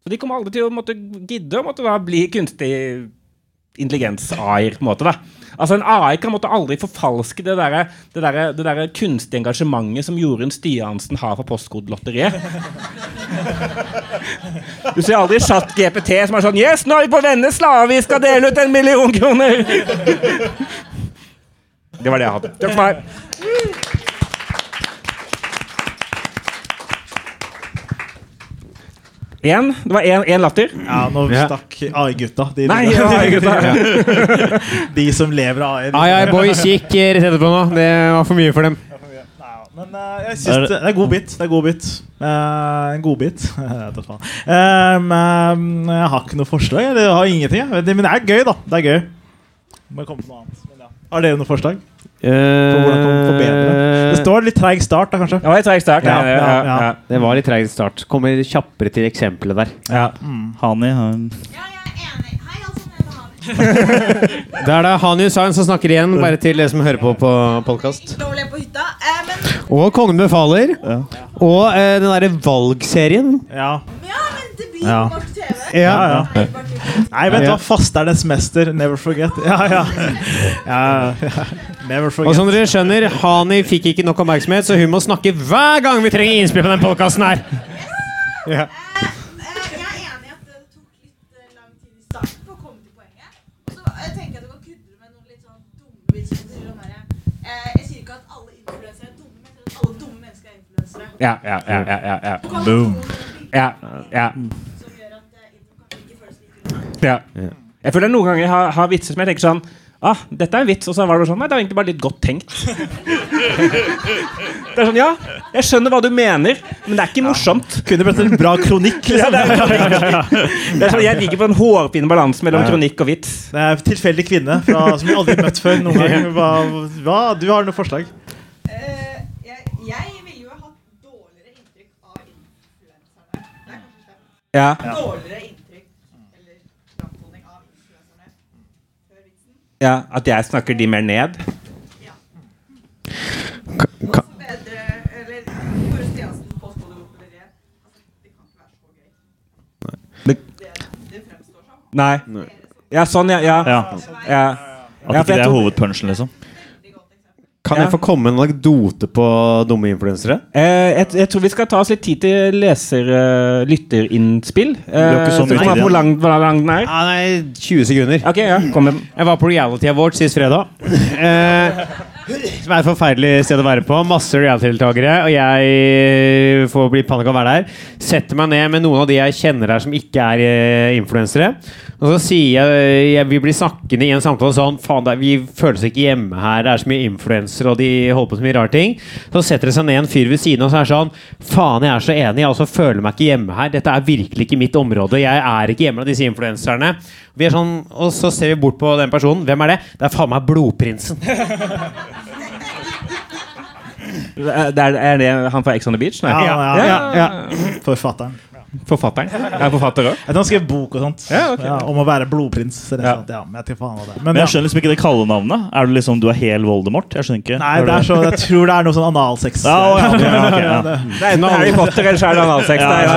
[SPEAKER 3] Så de kommer aldri til å måtte gidde å måtte da bli kunstig intelligens-AI-er. på en måte da. Altså En AI kan måtte aldri forfalske det der, det der, der kunstige engasjementet som Jorunn Stiansen har for Postkodelotteriet. Du ser aldri chat GPT som er sånn Yes, nå er vi på Vennesla, vi skal dele ut en million kroner! Det var det jeg hadde. Takk for meg. Én. Det var én latter.
[SPEAKER 1] Ja, nå
[SPEAKER 2] Ja.
[SPEAKER 1] stakk AI-gutta. De,
[SPEAKER 3] Nei, AI-gutta.
[SPEAKER 1] de som lever av AI.
[SPEAKER 2] Ai, ai, boys gikk rett etterpå nå. Det var for mye for dem.
[SPEAKER 1] Men uh, jeg synes det, det er god bit. Det er god bit. Uh, en god bit. Jeg vet da faen. Um, uh, jeg har ikke noe forslag. Jeg har ingenting. Men det er gøy, da. Det er gøy. Ja. Har dere noe forslag?
[SPEAKER 2] For
[SPEAKER 1] hvordan kan man forbedre Det står litt treig start, da, kanskje.
[SPEAKER 3] Det var et treig start.
[SPEAKER 1] Ja,
[SPEAKER 3] Ja, ja,
[SPEAKER 1] ja.
[SPEAKER 2] Det var litt treig start. Kommer kjappere til eksempelet der.
[SPEAKER 3] ja.
[SPEAKER 4] Hani han.
[SPEAKER 5] Ja, jeg er enig. Hei, altså.
[SPEAKER 2] Det er det Hani Hussain som snakker igjen, bare til dere som hører på på podkast.
[SPEAKER 5] Lov å le på hytta. Eh, men,
[SPEAKER 2] Og Kongen befaler. Og eh, den derre valgserien.
[SPEAKER 1] Ja.
[SPEAKER 5] ja, men
[SPEAKER 1] Ja. Ja, ja.
[SPEAKER 5] Nei,
[SPEAKER 1] vet du hva? Fasternes mester. Never forget. Ja, ja. ja, ja. Never
[SPEAKER 2] Og som dere skjønner, Hani fikk ikke nok oppmerksomhet, så hun må snakke hver gang vi trenger innspill på den podkasten her. Ja.
[SPEAKER 3] Ja, ja, ja, ja, ja, ja.
[SPEAKER 1] Boom.
[SPEAKER 3] ja, ja,
[SPEAKER 5] som gjør at eh, intro kanskje ikke føles
[SPEAKER 3] ja. Jeg føler noen ganger jeg har, har vitser som jeg tenker sånn Ah, dette er en vits, og så var det sånn Nei, det var egentlig bare litt godt tenkt. Det er sånn, ja, jeg skjønner hva du mener, men det er ikke morsomt.
[SPEAKER 1] Kunne blitt en bra kronikk.
[SPEAKER 3] Ja,
[SPEAKER 1] Liksom.
[SPEAKER 3] det, er, det er sånn, Jeg liker på en hårfin balanse mellom kronikk og vits.
[SPEAKER 1] Det er en tilfeldig kvinne fra, som jeg aldri har møtt før. noen gang hva, hva, Du har noe forslag?
[SPEAKER 5] Uh, jeg, jeg ville jo ha hatt dårligere inntrykk av influenserne. Det er kanskje slemt.
[SPEAKER 3] Ja.
[SPEAKER 5] Dårligere inntrykk eller framtoning av influenserne før vitsen.
[SPEAKER 3] Ja, At jeg snakker de mer ned.
[SPEAKER 2] Ka-
[SPEAKER 5] som.
[SPEAKER 3] nei. Ja, sånn, ja. ja.
[SPEAKER 4] Ja.
[SPEAKER 3] ja.
[SPEAKER 4] At ikke det er hovedpunchen, liksom.
[SPEAKER 2] Kan
[SPEAKER 3] Ja.
[SPEAKER 2] jeg få komme med en anekdote på dumme influensere?
[SPEAKER 3] Eh, jeg, jeg tror vi skal ta oss litt tid til leser-lytterinnspill. Uh,
[SPEAKER 4] har ikke så
[SPEAKER 3] Hvor lang, hvor lang den er?
[SPEAKER 2] Ah, nei, 20 sekunder.
[SPEAKER 3] Ok, ja, kom med.
[SPEAKER 2] Jeg var på Reality Awards sist fredag. Eh, som er et forferdelig sted å være på. Masse reality-deltakere. Og jeg får bli panikk av å være der. Setter meg ned med noen av de jeg kjenner her som ikke er eh, influensere. Og så sier jeg, jeg Vi blir snakkende i en samtale sånn Faen, vi føler oss ikke hjemme her. Det er så mye influensere, og de holder på så mye rare ting. Så setter det seg ned en fyr ved siden av og så er det sånn Faen, jeg er så enig. Jeg også føler meg ikke hjemme her. Dette er virkelig ikke mitt område. Jeg er ikke hjemme av disse influenserne. Vi er sånn, og så ser vi bort på den personen. Hvem er det? Det er faen meg Blodprinsen.
[SPEAKER 3] Det er, er det han fra Ex on the Beach? Nei.
[SPEAKER 1] Ja, ja,
[SPEAKER 3] ja,
[SPEAKER 1] ja. Forfatteren.
[SPEAKER 3] Forfatteren. Er forfatter òg?
[SPEAKER 1] Han skrev bok og sånt
[SPEAKER 3] Ja, ok.
[SPEAKER 1] ja, om å være blodprins. Så
[SPEAKER 3] Ja.
[SPEAKER 1] ja, men jeg faen det. Men,
[SPEAKER 4] Men jeg skjønner liksom ikke det kallenavnet. Er du liksom du er hel Voldemort? Jeg skjønner ikke.
[SPEAKER 1] Nei, det er så, jeg tror det er noe sånn analsex.
[SPEAKER 4] Ja, okay, ja, ok, ja.
[SPEAKER 1] Det-
[SPEAKER 3] er enten Harry Potter eller så er det analsex.
[SPEAKER 4] Ja, ja,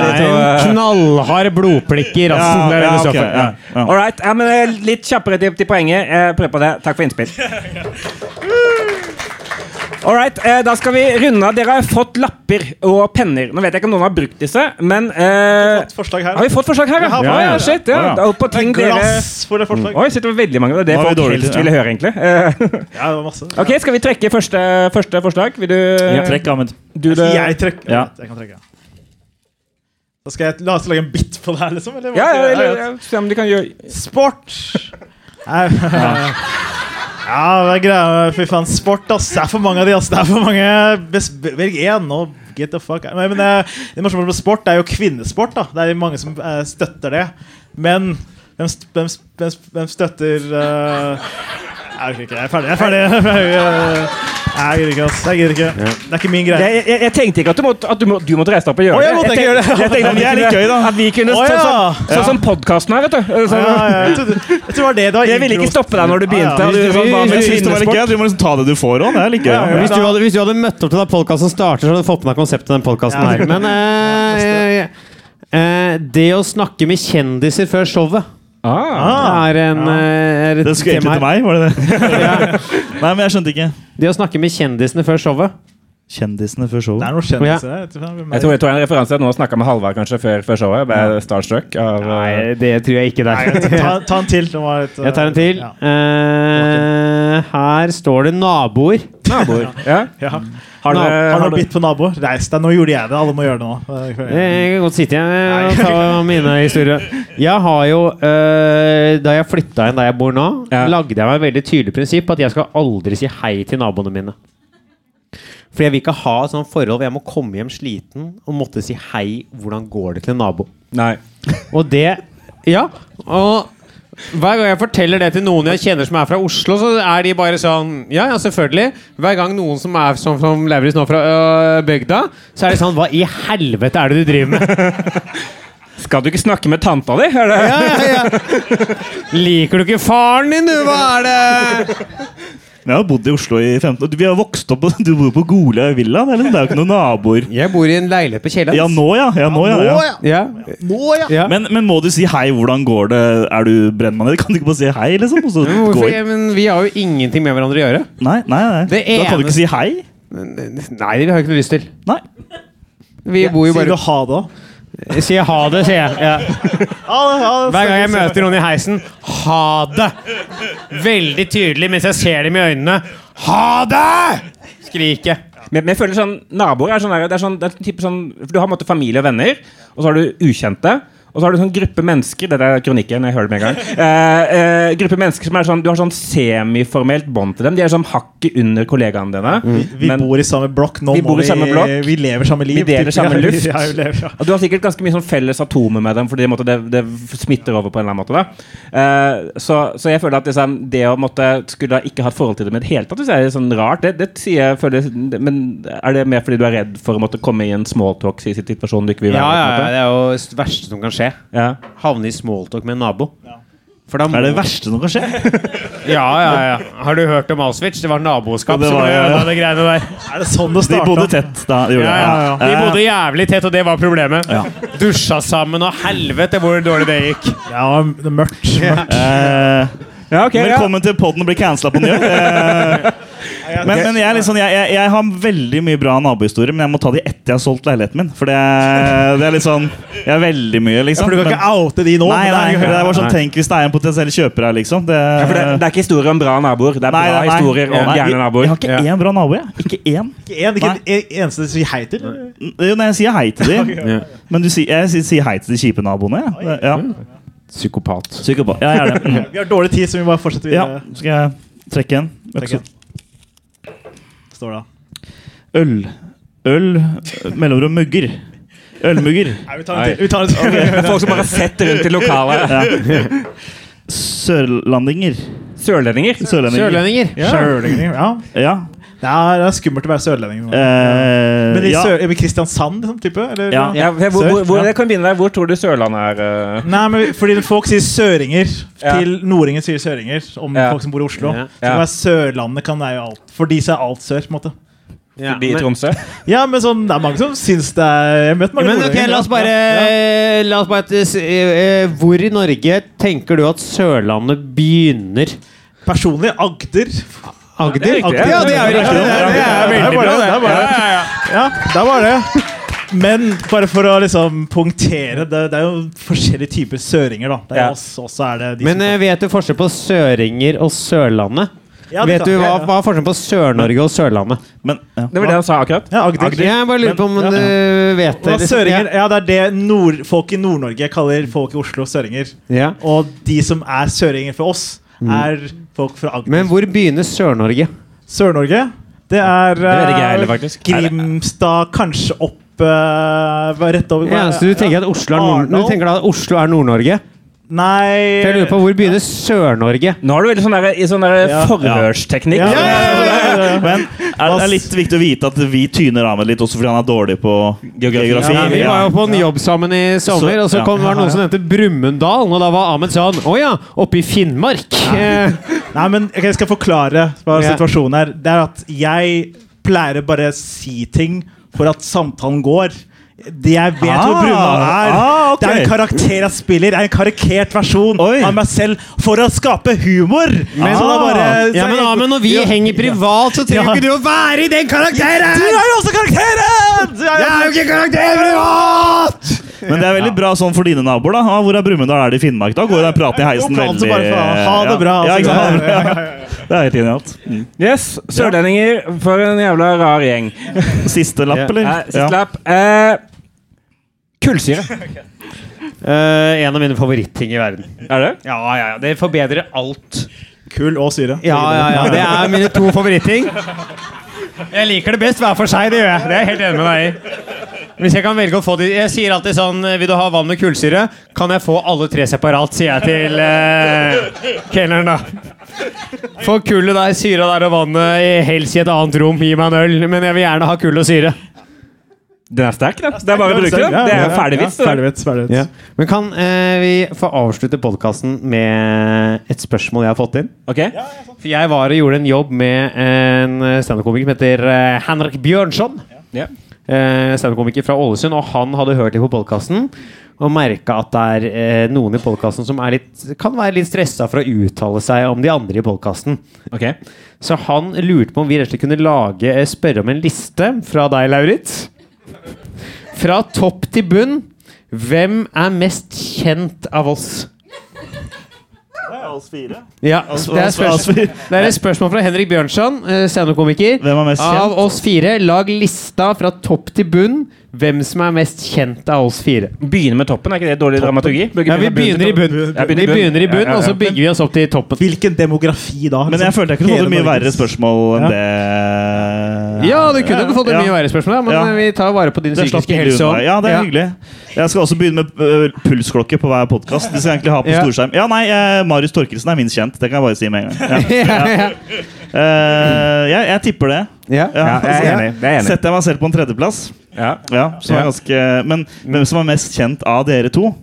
[SPEAKER 3] eh,
[SPEAKER 2] knallhard blodplikk i rassen.
[SPEAKER 4] Ja,
[SPEAKER 2] det er
[SPEAKER 4] ja, ja, ja.
[SPEAKER 3] All right. Ja, men eh, litt kjappere til, til poenget. Eh, Prøv på det. Takk for innspill. All right, eh, Da skal vi runde av. Dere har fått lapper og penner. Nå vet jeg ikke om noen har brukt disse, men eh,
[SPEAKER 1] har, forslag.
[SPEAKER 3] Har vi fått forslag her, ja?
[SPEAKER 1] Ja,
[SPEAKER 3] Ja, ja, shit, ja.
[SPEAKER 4] Ja, ja.
[SPEAKER 3] Det er på ting dere
[SPEAKER 1] Glass for det forslag.
[SPEAKER 3] Oi, sitter det veldig mange. Det er det
[SPEAKER 4] vi
[SPEAKER 3] folk helst ville høre, egentlig. Eh,
[SPEAKER 1] Ja, det var masse.
[SPEAKER 3] ok, Skal vi trekke første, første forslag? Vil du
[SPEAKER 4] Trekk, Ahmed.
[SPEAKER 3] Du, det,
[SPEAKER 1] jeg trekker.
[SPEAKER 4] Ja.
[SPEAKER 1] Jeg kan trekke. Da skal jeg la oss lage en bit på det her, liksom? Eller?
[SPEAKER 3] ja, ja, eller, Se om de kan gjøre
[SPEAKER 1] Sport! Nei, ja, det er greia. Fy faen, sport, ass. Det er for mange av de, ass. Det er for mange. Velg én, og get the fuck out. Men eh, Det morsomme med sport er jo kvinnesport. da Det er mange som eh, støtter det. Men Hvem, hvem, hvem, hvem støtter uh... Jeg orker ikke. Jeg er ferdig. Jeg er ferdig. Jeg, er jeg gidder ikke, ass. Jeg gidder ikke. Det er ikke min greie.
[SPEAKER 3] Jeg, jeg, jeg tenkte ikke at du måtte, at du må, du måtte reise deg opp og gjøre
[SPEAKER 1] Å, jeg måtte ikke gjøre det.
[SPEAKER 3] Jeg tenkte, jeg tenkte
[SPEAKER 4] Det er
[SPEAKER 3] at vi
[SPEAKER 4] litt
[SPEAKER 3] kunne-
[SPEAKER 4] gøy, da.
[SPEAKER 3] At vi kunne
[SPEAKER 1] Å,
[SPEAKER 3] Sånn
[SPEAKER 1] ja.
[SPEAKER 3] som, sånn som podkasten her, vet du.
[SPEAKER 1] Ja,
[SPEAKER 3] Sånn,
[SPEAKER 1] ja, ja. Jeg trodde, jeg trodde det var det det
[SPEAKER 3] Jeg ville ikke stoppe deg når du begynte.
[SPEAKER 1] Ja, ja.
[SPEAKER 3] du, sånn, hva med
[SPEAKER 4] Jeg synes det var litt gøy.
[SPEAKER 3] innesport?
[SPEAKER 4] Du må liksom ta det du får òg. Det er litt gøy.
[SPEAKER 1] Ja,
[SPEAKER 2] Hvis du, hadde, hvis du hadde møtt opp til da podkasten starter, så hadde du fått med deg konseptet den podkasten
[SPEAKER 1] Ja.
[SPEAKER 2] her. Men eh, eh, det å snakke med kjendiser før showet
[SPEAKER 3] Ah.
[SPEAKER 2] er en ja. er et
[SPEAKER 4] Det skulle egentlig til meg, var det det?
[SPEAKER 2] Ja.
[SPEAKER 4] Nei, men jeg skjønte ikke.
[SPEAKER 2] Det å snakke med kjendisene før showet.
[SPEAKER 4] Kjendisene før showet?
[SPEAKER 1] Det er noen kjendiser her. vet du hva, hvem er
[SPEAKER 3] Jeg tror jeg tok en referanse Nå snakka med Halvard kanskje før, før showet. Ble starstruck av
[SPEAKER 2] Nei, det tror jeg ikke det er.
[SPEAKER 1] Nei, Ta, ta en til. Det eh,
[SPEAKER 2] Jeg tar en til.
[SPEAKER 1] Ja.
[SPEAKER 2] Uh, her står det naboer.
[SPEAKER 3] naboer. Ja.
[SPEAKER 1] Ja.
[SPEAKER 3] Har
[SPEAKER 1] Har
[SPEAKER 3] dere
[SPEAKER 1] du
[SPEAKER 3] har
[SPEAKER 1] noe bitt på naboer? Reis deg. Nå gjorde jeg det. Alle må gjøre det nå.
[SPEAKER 2] Jeg kan godt sitte igjen og ta mine historier. Jeg har jo, øh, Da jeg flytta inn der jeg bor nå,
[SPEAKER 3] Ja.
[SPEAKER 2] lagde jeg meg et veldig tydelig prinsipp at jeg skal aldri si hei til naboene mine. For jeg vil ikke ha et sånt forhold hvor jeg må komme hjem sliten og måtte si hei, hvordan går det til en nabo?
[SPEAKER 3] Nei.
[SPEAKER 2] Og det Ja. Og hver gang jeg forteller det til noen jeg kjenner som er fra Oslo, så er de bare sånn Ja, ja, selvfølgelig. Hver gang noen som er som, som Lauritz nå fra øh, bygda, så er de sånn Hva i helvete er det du driver med?
[SPEAKER 3] Skal du ikke snakke med tanta di? Er det?
[SPEAKER 2] Ja, ja, ja. Liker du ikke faren din, du? Hva er det?
[SPEAKER 4] Jeg har bodd i Oslo i 15 år. Vi har vokst opp på- Du bor på Golia villa. Det er, liksom, det er jo ikke noen naboer.
[SPEAKER 2] Jeg bor i en leilighet på Kiellands.
[SPEAKER 4] Ja, nå, ja. ja, nå, ja, ja.
[SPEAKER 2] Ja.
[SPEAKER 1] Nå, ja!
[SPEAKER 2] ja.
[SPEAKER 4] Men, men må du si hei, hvordan går det? Er du brennmann? Kan du ikke bare si hei, liksom? Og så
[SPEAKER 2] Men vi har jo ingenting med hverandre å gjøre.
[SPEAKER 4] Nei, nei, nei.
[SPEAKER 2] Det
[SPEAKER 4] Da kan du ikke si hei?
[SPEAKER 2] Nei, det har jeg ikke noe lyst til.
[SPEAKER 4] Nei.
[SPEAKER 2] Vi bor jo
[SPEAKER 1] Sier du ha det òg?
[SPEAKER 2] Sier ha det, sier jeg. Ja. Hver gang jeg møter noen i heisen Ha det! Veldig tydelig mens jeg ser dem i øynene. Ha det! Skriker jeg.
[SPEAKER 3] Men, men jeg føler sånn Naboer er sånn der, det er sånn, det er type sånn for Du har en måte familie og venner, og så har du ukjente. Og så har du sånn gruppe mennesker Dette er kronikken. jeg hører det med en gang eh, eh, Gruppe mennesker som er sånn Du har sånn semiformelt bånd til dem. De er sånn hakket under kollegaene dine.
[SPEAKER 1] Vi
[SPEAKER 3] Men-
[SPEAKER 1] bor i samme blokk. Nå
[SPEAKER 3] Vi
[SPEAKER 1] må
[SPEAKER 3] bor i samme blokk.
[SPEAKER 1] Vi lever samme liv.
[SPEAKER 3] Vi deler samme luft.
[SPEAKER 1] Ja, vi lever, ja.
[SPEAKER 3] Og du har sikkert ganske mye sånn felles atomer med dem, fordi det, måtte, det, det smitter over på en eller annen måte. Da. Eh, så, så jeg føler at liksom, det å måtte skulle da ikke ha et forhold til dem i det hele tatt, det er sånn rart. Det, det sier jeg føler, Men er det mer fordi du er redd for å måtte komme i en smalltalk-situasjon du ikke vil være
[SPEAKER 2] Ja,
[SPEAKER 3] i,
[SPEAKER 2] ja, ja, det er jo verste som kan skje.
[SPEAKER 3] Ja.
[SPEAKER 2] Havne i smalltalk med en nabo. For da må
[SPEAKER 4] Er det det verste som kan skje?
[SPEAKER 2] Ja, ja, ja. Har du hørt om Auschwitz? Det var naboskap.
[SPEAKER 4] Det var- ja, ja.
[SPEAKER 2] greiene der.
[SPEAKER 1] Er det sånn det
[SPEAKER 4] De bodde tett da. De
[SPEAKER 2] Ja, ja, ja. De bodde jævlig tett, og det var problemet. Dusja sammen, og helvete hvor dårlig det gikk.
[SPEAKER 1] Ja, det var mørkt. mørkt.
[SPEAKER 4] eh,
[SPEAKER 3] Ja, ok, ja.
[SPEAKER 4] Velkommen til podden og bli cancela på nytt. Men, men jeg, liksom, jeg, jeg, jeg har veldig mye bra nabohistorier, men jeg må ta de etter jeg har solgt leiligheten min. For det, er- det er litt sånn Jeg har veldig mye,
[SPEAKER 1] Ja,
[SPEAKER 4] liksom.
[SPEAKER 1] for du kan
[SPEAKER 4] Men-
[SPEAKER 1] ikke oute de nå?
[SPEAKER 4] Nei,
[SPEAKER 1] men
[SPEAKER 4] nei,
[SPEAKER 1] det er-
[SPEAKER 4] er bare sånn, Tenk hvis det er en potensiell kjøper her, liksom. Det,
[SPEAKER 3] Ja, for det, det er ikke historier om bra naboer. Det er
[SPEAKER 4] Nei,
[SPEAKER 3] bra
[SPEAKER 4] nei, nei.
[SPEAKER 3] historier om gærne naboer.
[SPEAKER 4] Jeg har ikke én bra nabo, jeg. Ikke én.
[SPEAKER 1] Ikke en, ikke en eneste du sier hei til?
[SPEAKER 4] Jo, nei, jeg sier hei til dem. Men du sier, jeg sier, hei til de kjipe naboene. Ja. Ja.
[SPEAKER 2] Psykopat.
[SPEAKER 4] Psykopat. Ja, jeg er det. Mm.
[SPEAKER 1] Vi har dårlig tid, så vi bare bare videre.
[SPEAKER 4] Ja, skal jeg trekke en?
[SPEAKER 1] Trekke en. Står det da.
[SPEAKER 4] Øl. Øl mellomrom mugger. Ølmugger.
[SPEAKER 1] Nei, vi tar en til. Vi tar en til.
[SPEAKER 3] Er folk som bare setter rundt i lokalet.
[SPEAKER 4] Ja. Sørlandinger.
[SPEAKER 3] Sørlendinger.
[SPEAKER 4] Sørlendinger.
[SPEAKER 2] Sørlendinger.
[SPEAKER 1] Sørlendinger, ja.
[SPEAKER 4] Ja.
[SPEAKER 1] Er, det er skummelt å være sørlending.
[SPEAKER 4] Eh,
[SPEAKER 1] Men i,
[SPEAKER 4] ja.
[SPEAKER 1] sør, i Kristiansand, liksom, type? Eller?
[SPEAKER 4] Ja.
[SPEAKER 3] Ja, hvor, hvor, hvor,
[SPEAKER 1] Ja.
[SPEAKER 3] jeg kan begynne der. Hvor tror du Sørlandet er? Uh?
[SPEAKER 1] Nei, men fordi folk sier søringer
[SPEAKER 3] Ja.
[SPEAKER 1] til nordinger sier søringer om
[SPEAKER 3] Ja.
[SPEAKER 1] folk som bor i Oslo.
[SPEAKER 2] Ja.
[SPEAKER 1] Så kan være Sørlandet kan være alt. For de så er alt sør, på en måte.
[SPEAKER 2] Ja,
[SPEAKER 3] Forbi
[SPEAKER 2] men-
[SPEAKER 3] Tromsø?
[SPEAKER 1] Ja, men sånn, det er mange som syns det er Jeg møtt mange
[SPEAKER 2] Men ok, la oss bare,
[SPEAKER 1] Ja.
[SPEAKER 2] la oss bare eh, Hvor i Norge tenker du at Sørlandet begynner?
[SPEAKER 1] Personlig Agder.
[SPEAKER 2] Agder?
[SPEAKER 3] er.
[SPEAKER 2] Ja, det er jo riktig. Det er, det er veldig bra,
[SPEAKER 1] det.
[SPEAKER 2] Ja, ja, ja.
[SPEAKER 1] Ja, det var det. Men bare for å liksom punktere Det, det er jo forskjellige typer søringer, da. Det er oss, også er det de
[SPEAKER 2] Men
[SPEAKER 1] som,
[SPEAKER 2] eh, vet du forskjell på søringer og Sørlandet?
[SPEAKER 1] Ja, det
[SPEAKER 2] vet
[SPEAKER 1] kan-
[SPEAKER 2] du hva, hva er forskjellen på Sør-Norge og Sørlandet?
[SPEAKER 4] Men ja.
[SPEAKER 3] Det var det han sa akkurat.
[SPEAKER 1] Ja, Agder.
[SPEAKER 2] Jeg bare lurer på om
[SPEAKER 1] Men-
[SPEAKER 2] du vet
[SPEAKER 1] Og
[SPEAKER 2] det.
[SPEAKER 1] søringer, ja, det er det nord, folk i Nord-Norge kaller folk i Oslo søringer.
[SPEAKER 2] Ja.
[SPEAKER 1] Og de som er søringer for oss, er folk fra Agder.
[SPEAKER 2] Men hvor begynner Sør-Norge?
[SPEAKER 1] Sør-Norge, det er
[SPEAKER 3] faktisk.
[SPEAKER 1] Grimstad, kanskje opp uh, Rett over
[SPEAKER 2] Ja, så du tenker at Oslo er, Nord-Norge? er Nord-Norge?
[SPEAKER 1] Nei
[SPEAKER 2] For jeg lurer på hvor begynner Sør-Norge?
[SPEAKER 3] Nå er du veldig sånn der, i sånn der
[SPEAKER 1] Ja.
[SPEAKER 3] forhørsteknikk.
[SPEAKER 1] Ja, ja, ja, ja, ja.
[SPEAKER 4] Men er, det er litt viktig å vite at vi tyner Ahmed litt også fordi han er dårlig på geografi.
[SPEAKER 2] Ja, vi var jo på en jobb sammen i sommer,
[SPEAKER 4] Så-
[SPEAKER 2] og så kom, var det noen som nevnte Brumunddal. Og da var Ahmed sånn Å ja, oppe i Finnmark.
[SPEAKER 1] Nei, men okay, Jeg skal forklare hva situasjonen er. Det er at jeg pleier bare å si ting for at samtalen går. Det jeg vet hvor
[SPEAKER 4] Ah,
[SPEAKER 1] Brunvoll er.
[SPEAKER 4] ah, okay.
[SPEAKER 1] Det er en karakter jeg spiller. Det er en karikert versjon
[SPEAKER 4] Oi.
[SPEAKER 1] av meg selv for å skape humor.
[SPEAKER 2] Men-
[SPEAKER 1] det er bare,
[SPEAKER 2] ja, men Ahmed, når vi
[SPEAKER 1] Ja.
[SPEAKER 2] henger privat, så trenger
[SPEAKER 1] Ja.
[SPEAKER 2] ikke du å være i den karakteren!
[SPEAKER 1] Du er jo også karakteren! Er
[SPEAKER 2] Jeg er jo ikke karakter privat!
[SPEAKER 4] Men det er veldig bra sånn for dine naboer. da ah, Hvor er Brumunddal? Er det i Finnmark? Da går den praten i heisen veldig
[SPEAKER 1] ha det bra,
[SPEAKER 4] Ja,
[SPEAKER 1] altså. Ja, ja, ja,
[SPEAKER 4] Det er helt genialt. Mm.
[SPEAKER 3] Yes, Sørlendinger, for en jævla rar gjeng.
[SPEAKER 4] Siste lapp, eller?
[SPEAKER 3] Eh, Siste lapp. Eh, kullsyre.
[SPEAKER 2] Uh, en av mine favorittting i verden.
[SPEAKER 3] Er det?
[SPEAKER 2] Ja, ja, ja. Det forbedrer alt.
[SPEAKER 1] Kull og syre.
[SPEAKER 2] Ja, ja, ja. Det er mine to favorittting. Jeg liker det best hver for seg, det gjør jeg. Det er jeg helt enig med deg i. Hvis jeg kan velge å få de Jeg sier alltid sånn Vil du ha vann med kullsyre? Kan jeg få alle tre separat, sier jeg til uh, kelneren, da. Få kullet der, syra der og vannet helst i et annet rom. Gi meg en øl. Men jeg vil gjerne ha kull og syre.
[SPEAKER 3] Den er sterk, da. Det er bare å bruke den. Det er ferdig vits.
[SPEAKER 1] Ja, ferdig vits, ferdig vits.
[SPEAKER 2] Men kan eh, vi få avslutte podkasten med et spørsmål jeg har fått inn?
[SPEAKER 3] Ok?
[SPEAKER 2] For jeg var og gjorde en jobb med en standup-komiker som heter eh, Henrik Bjørnson.
[SPEAKER 3] Ja.
[SPEAKER 2] Eh, standup-komiker fra Ålesund, og han hadde hørt litt på podkasten. Og merka at det er eh, noen i podkasten som er litt, kan være litt stressa for å uttale seg om de andre i podkasten.
[SPEAKER 3] Ok.
[SPEAKER 2] Så han lurte på om vi rett og slett kunne lage, eh, spørre om en liste fra deg, Lauritz. Fra topp til bunn. Hvem er mest kjent av oss?
[SPEAKER 4] Oss fire.
[SPEAKER 2] Ja, det er,
[SPEAKER 4] oss-
[SPEAKER 2] spørsmål,
[SPEAKER 4] fire.
[SPEAKER 2] det er et spørsmål fra Henrik Bjørnson, eh, standup-komiker.
[SPEAKER 4] Hvem er mest
[SPEAKER 2] Av oss fire, lag lista fra topp til bunn. Hvem som er mest kjent av oss fire.
[SPEAKER 3] Begynne med toppen, er ikke det dårlig dramaturgi?
[SPEAKER 2] Ja, vi begynner i bunn.
[SPEAKER 3] Ja,
[SPEAKER 2] Vi begynner i bunn,
[SPEAKER 3] Ja, ja, ja.
[SPEAKER 2] og så bygger vi oss opp til toppen.
[SPEAKER 1] Hvilken demografi da?
[SPEAKER 4] Men jeg følte jeg kunne fått mye verre spørsmål enn
[SPEAKER 1] Ja.
[SPEAKER 4] det.
[SPEAKER 2] Ja, du kunne fått et
[SPEAKER 4] Ja.
[SPEAKER 2] mye verre spørsmål, men
[SPEAKER 4] Ja.
[SPEAKER 2] vi tar vare på din
[SPEAKER 4] Det
[SPEAKER 2] psykiske helse òg.
[SPEAKER 4] Ja, det er hyggelig. Jeg skal også begynne med øh, pulsklokke på hver podkast. Det skal jeg egentlig ha på
[SPEAKER 2] Ja.
[SPEAKER 4] storskjerm. Ja, nei, eh, Marius Torkelsen er minst kjent. Det kan jeg bare si med en gang. Ja.
[SPEAKER 2] ja, ja.
[SPEAKER 4] Eh, jeg, jeg tipper det.
[SPEAKER 2] Ja.
[SPEAKER 3] Ja, jeg er enig. Det er jeg enig.
[SPEAKER 4] Setter jeg meg selv på en tredjeplass.
[SPEAKER 3] Ja.
[SPEAKER 4] Ja, som er ganske, men hvem som er mest kjent av dere to?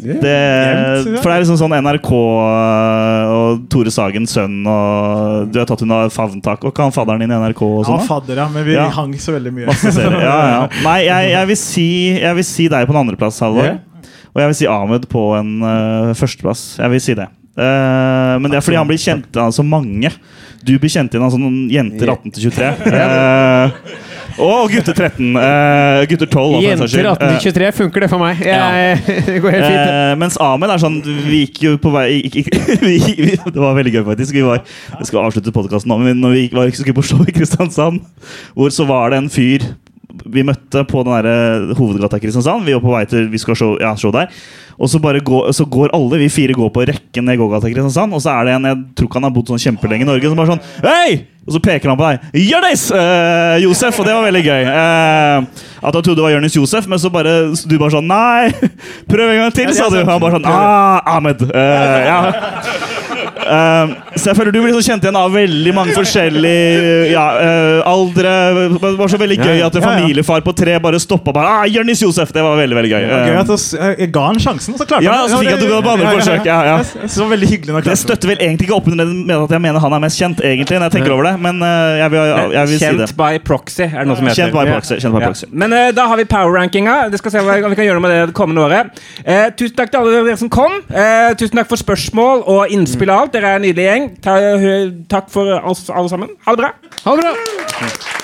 [SPEAKER 4] Det, for det er liksom sånn NRK og Tore Sagens sønn og Du har tatt unna favntak. Og kan fadderen din i NRK og sånn? Ja,
[SPEAKER 1] fadder, ja. Men vi
[SPEAKER 4] Ja.
[SPEAKER 1] hang så veldig mye.
[SPEAKER 4] Masse serier. Ja, ja. Nei, jeg, jeg, vil si, jeg vil si deg på en andreplass, Halvor.
[SPEAKER 2] Yeah.
[SPEAKER 4] Og jeg vil si Ahmed på en uh, førsteplass. Jeg vil si det. Uh, men det er fordi han blir kjent av så mange. Du blir kjent igjen av sånne jenter 18 til 23. Eh, og gutter 13. Uh, gutter 12. da, for den saks
[SPEAKER 2] Jenter
[SPEAKER 4] skyld.
[SPEAKER 2] 18 til 23 funker det for meg. Jeg, det går helt fint.
[SPEAKER 4] Eh, mens Ahmed er sånn Vi gikk jo på vei vi, vi, Det var veldig gøy, faktisk. Vi var, jeg skal avslutte podkasten nå, men når vi var var, skulle på show i Kristiansand, hvor så var det en fyr vi møtte på den eh, hovedgata i Kristiansand. Vi var på vei til vi skal show, ja, show der. Og så, går, så går alle vi fire går på rekken ned gågata Kristiansand. Og så er det en jeg tror ikke han har bodd sånn kjempelenge i Norge, som bare sånn Hei! Og så peker han på deg. Jonis! Uh, Josef! Og det var veldig gøy. Uh, at han trodde det var Jonis Josef, men så bare du bare sånn Nei! Prøv en gang til, sa du. Han bare sånn ah, Ahmed. Uh, ja. Eh, så jeg føler du blir så kjent igjen av veldig mange forskjellige ja, eh, aldre. Det var så veldig gøy at en familiefar på tre bare stoppa bare ah, Jonis Josef! Det var veldig veldig gøy. Eh,
[SPEAKER 1] jeg ga han sjansen, og så klarte
[SPEAKER 4] Ja,
[SPEAKER 1] han
[SPEAKER 4] så fikk jeg det på andre forsøk, ja, ja.
[SPEAKER 1] Så veldig hyggelig
[SPEAKER 4] det støtter vel egentlig ikke opp under det med at jeg mener han er mest kjent, egentlig, når jeg tenker over det, men eh, jeg vil, jeg vil si det.
[SPEAKER 3] Kjent by proxy, er det noe som heter.
[SPEAKER 4] Kjent by proxy. Kjent by
[SPEAKER 3] Ja.
[SPEAKER 4] proxy.
[SPEAKER 3] Men uh, da har vi power-rankinga. Det skal se hva vi kan gjøre med det det kommende året. Uh, tusen takk til alle dere som kom. Uh, tusen takk for spørsmål og innspill og alt. Dere er en nydelig gjeng. Ta, takk for oss alle sammen. Ha det bra.
[SPEAKER 2] Ha det bra!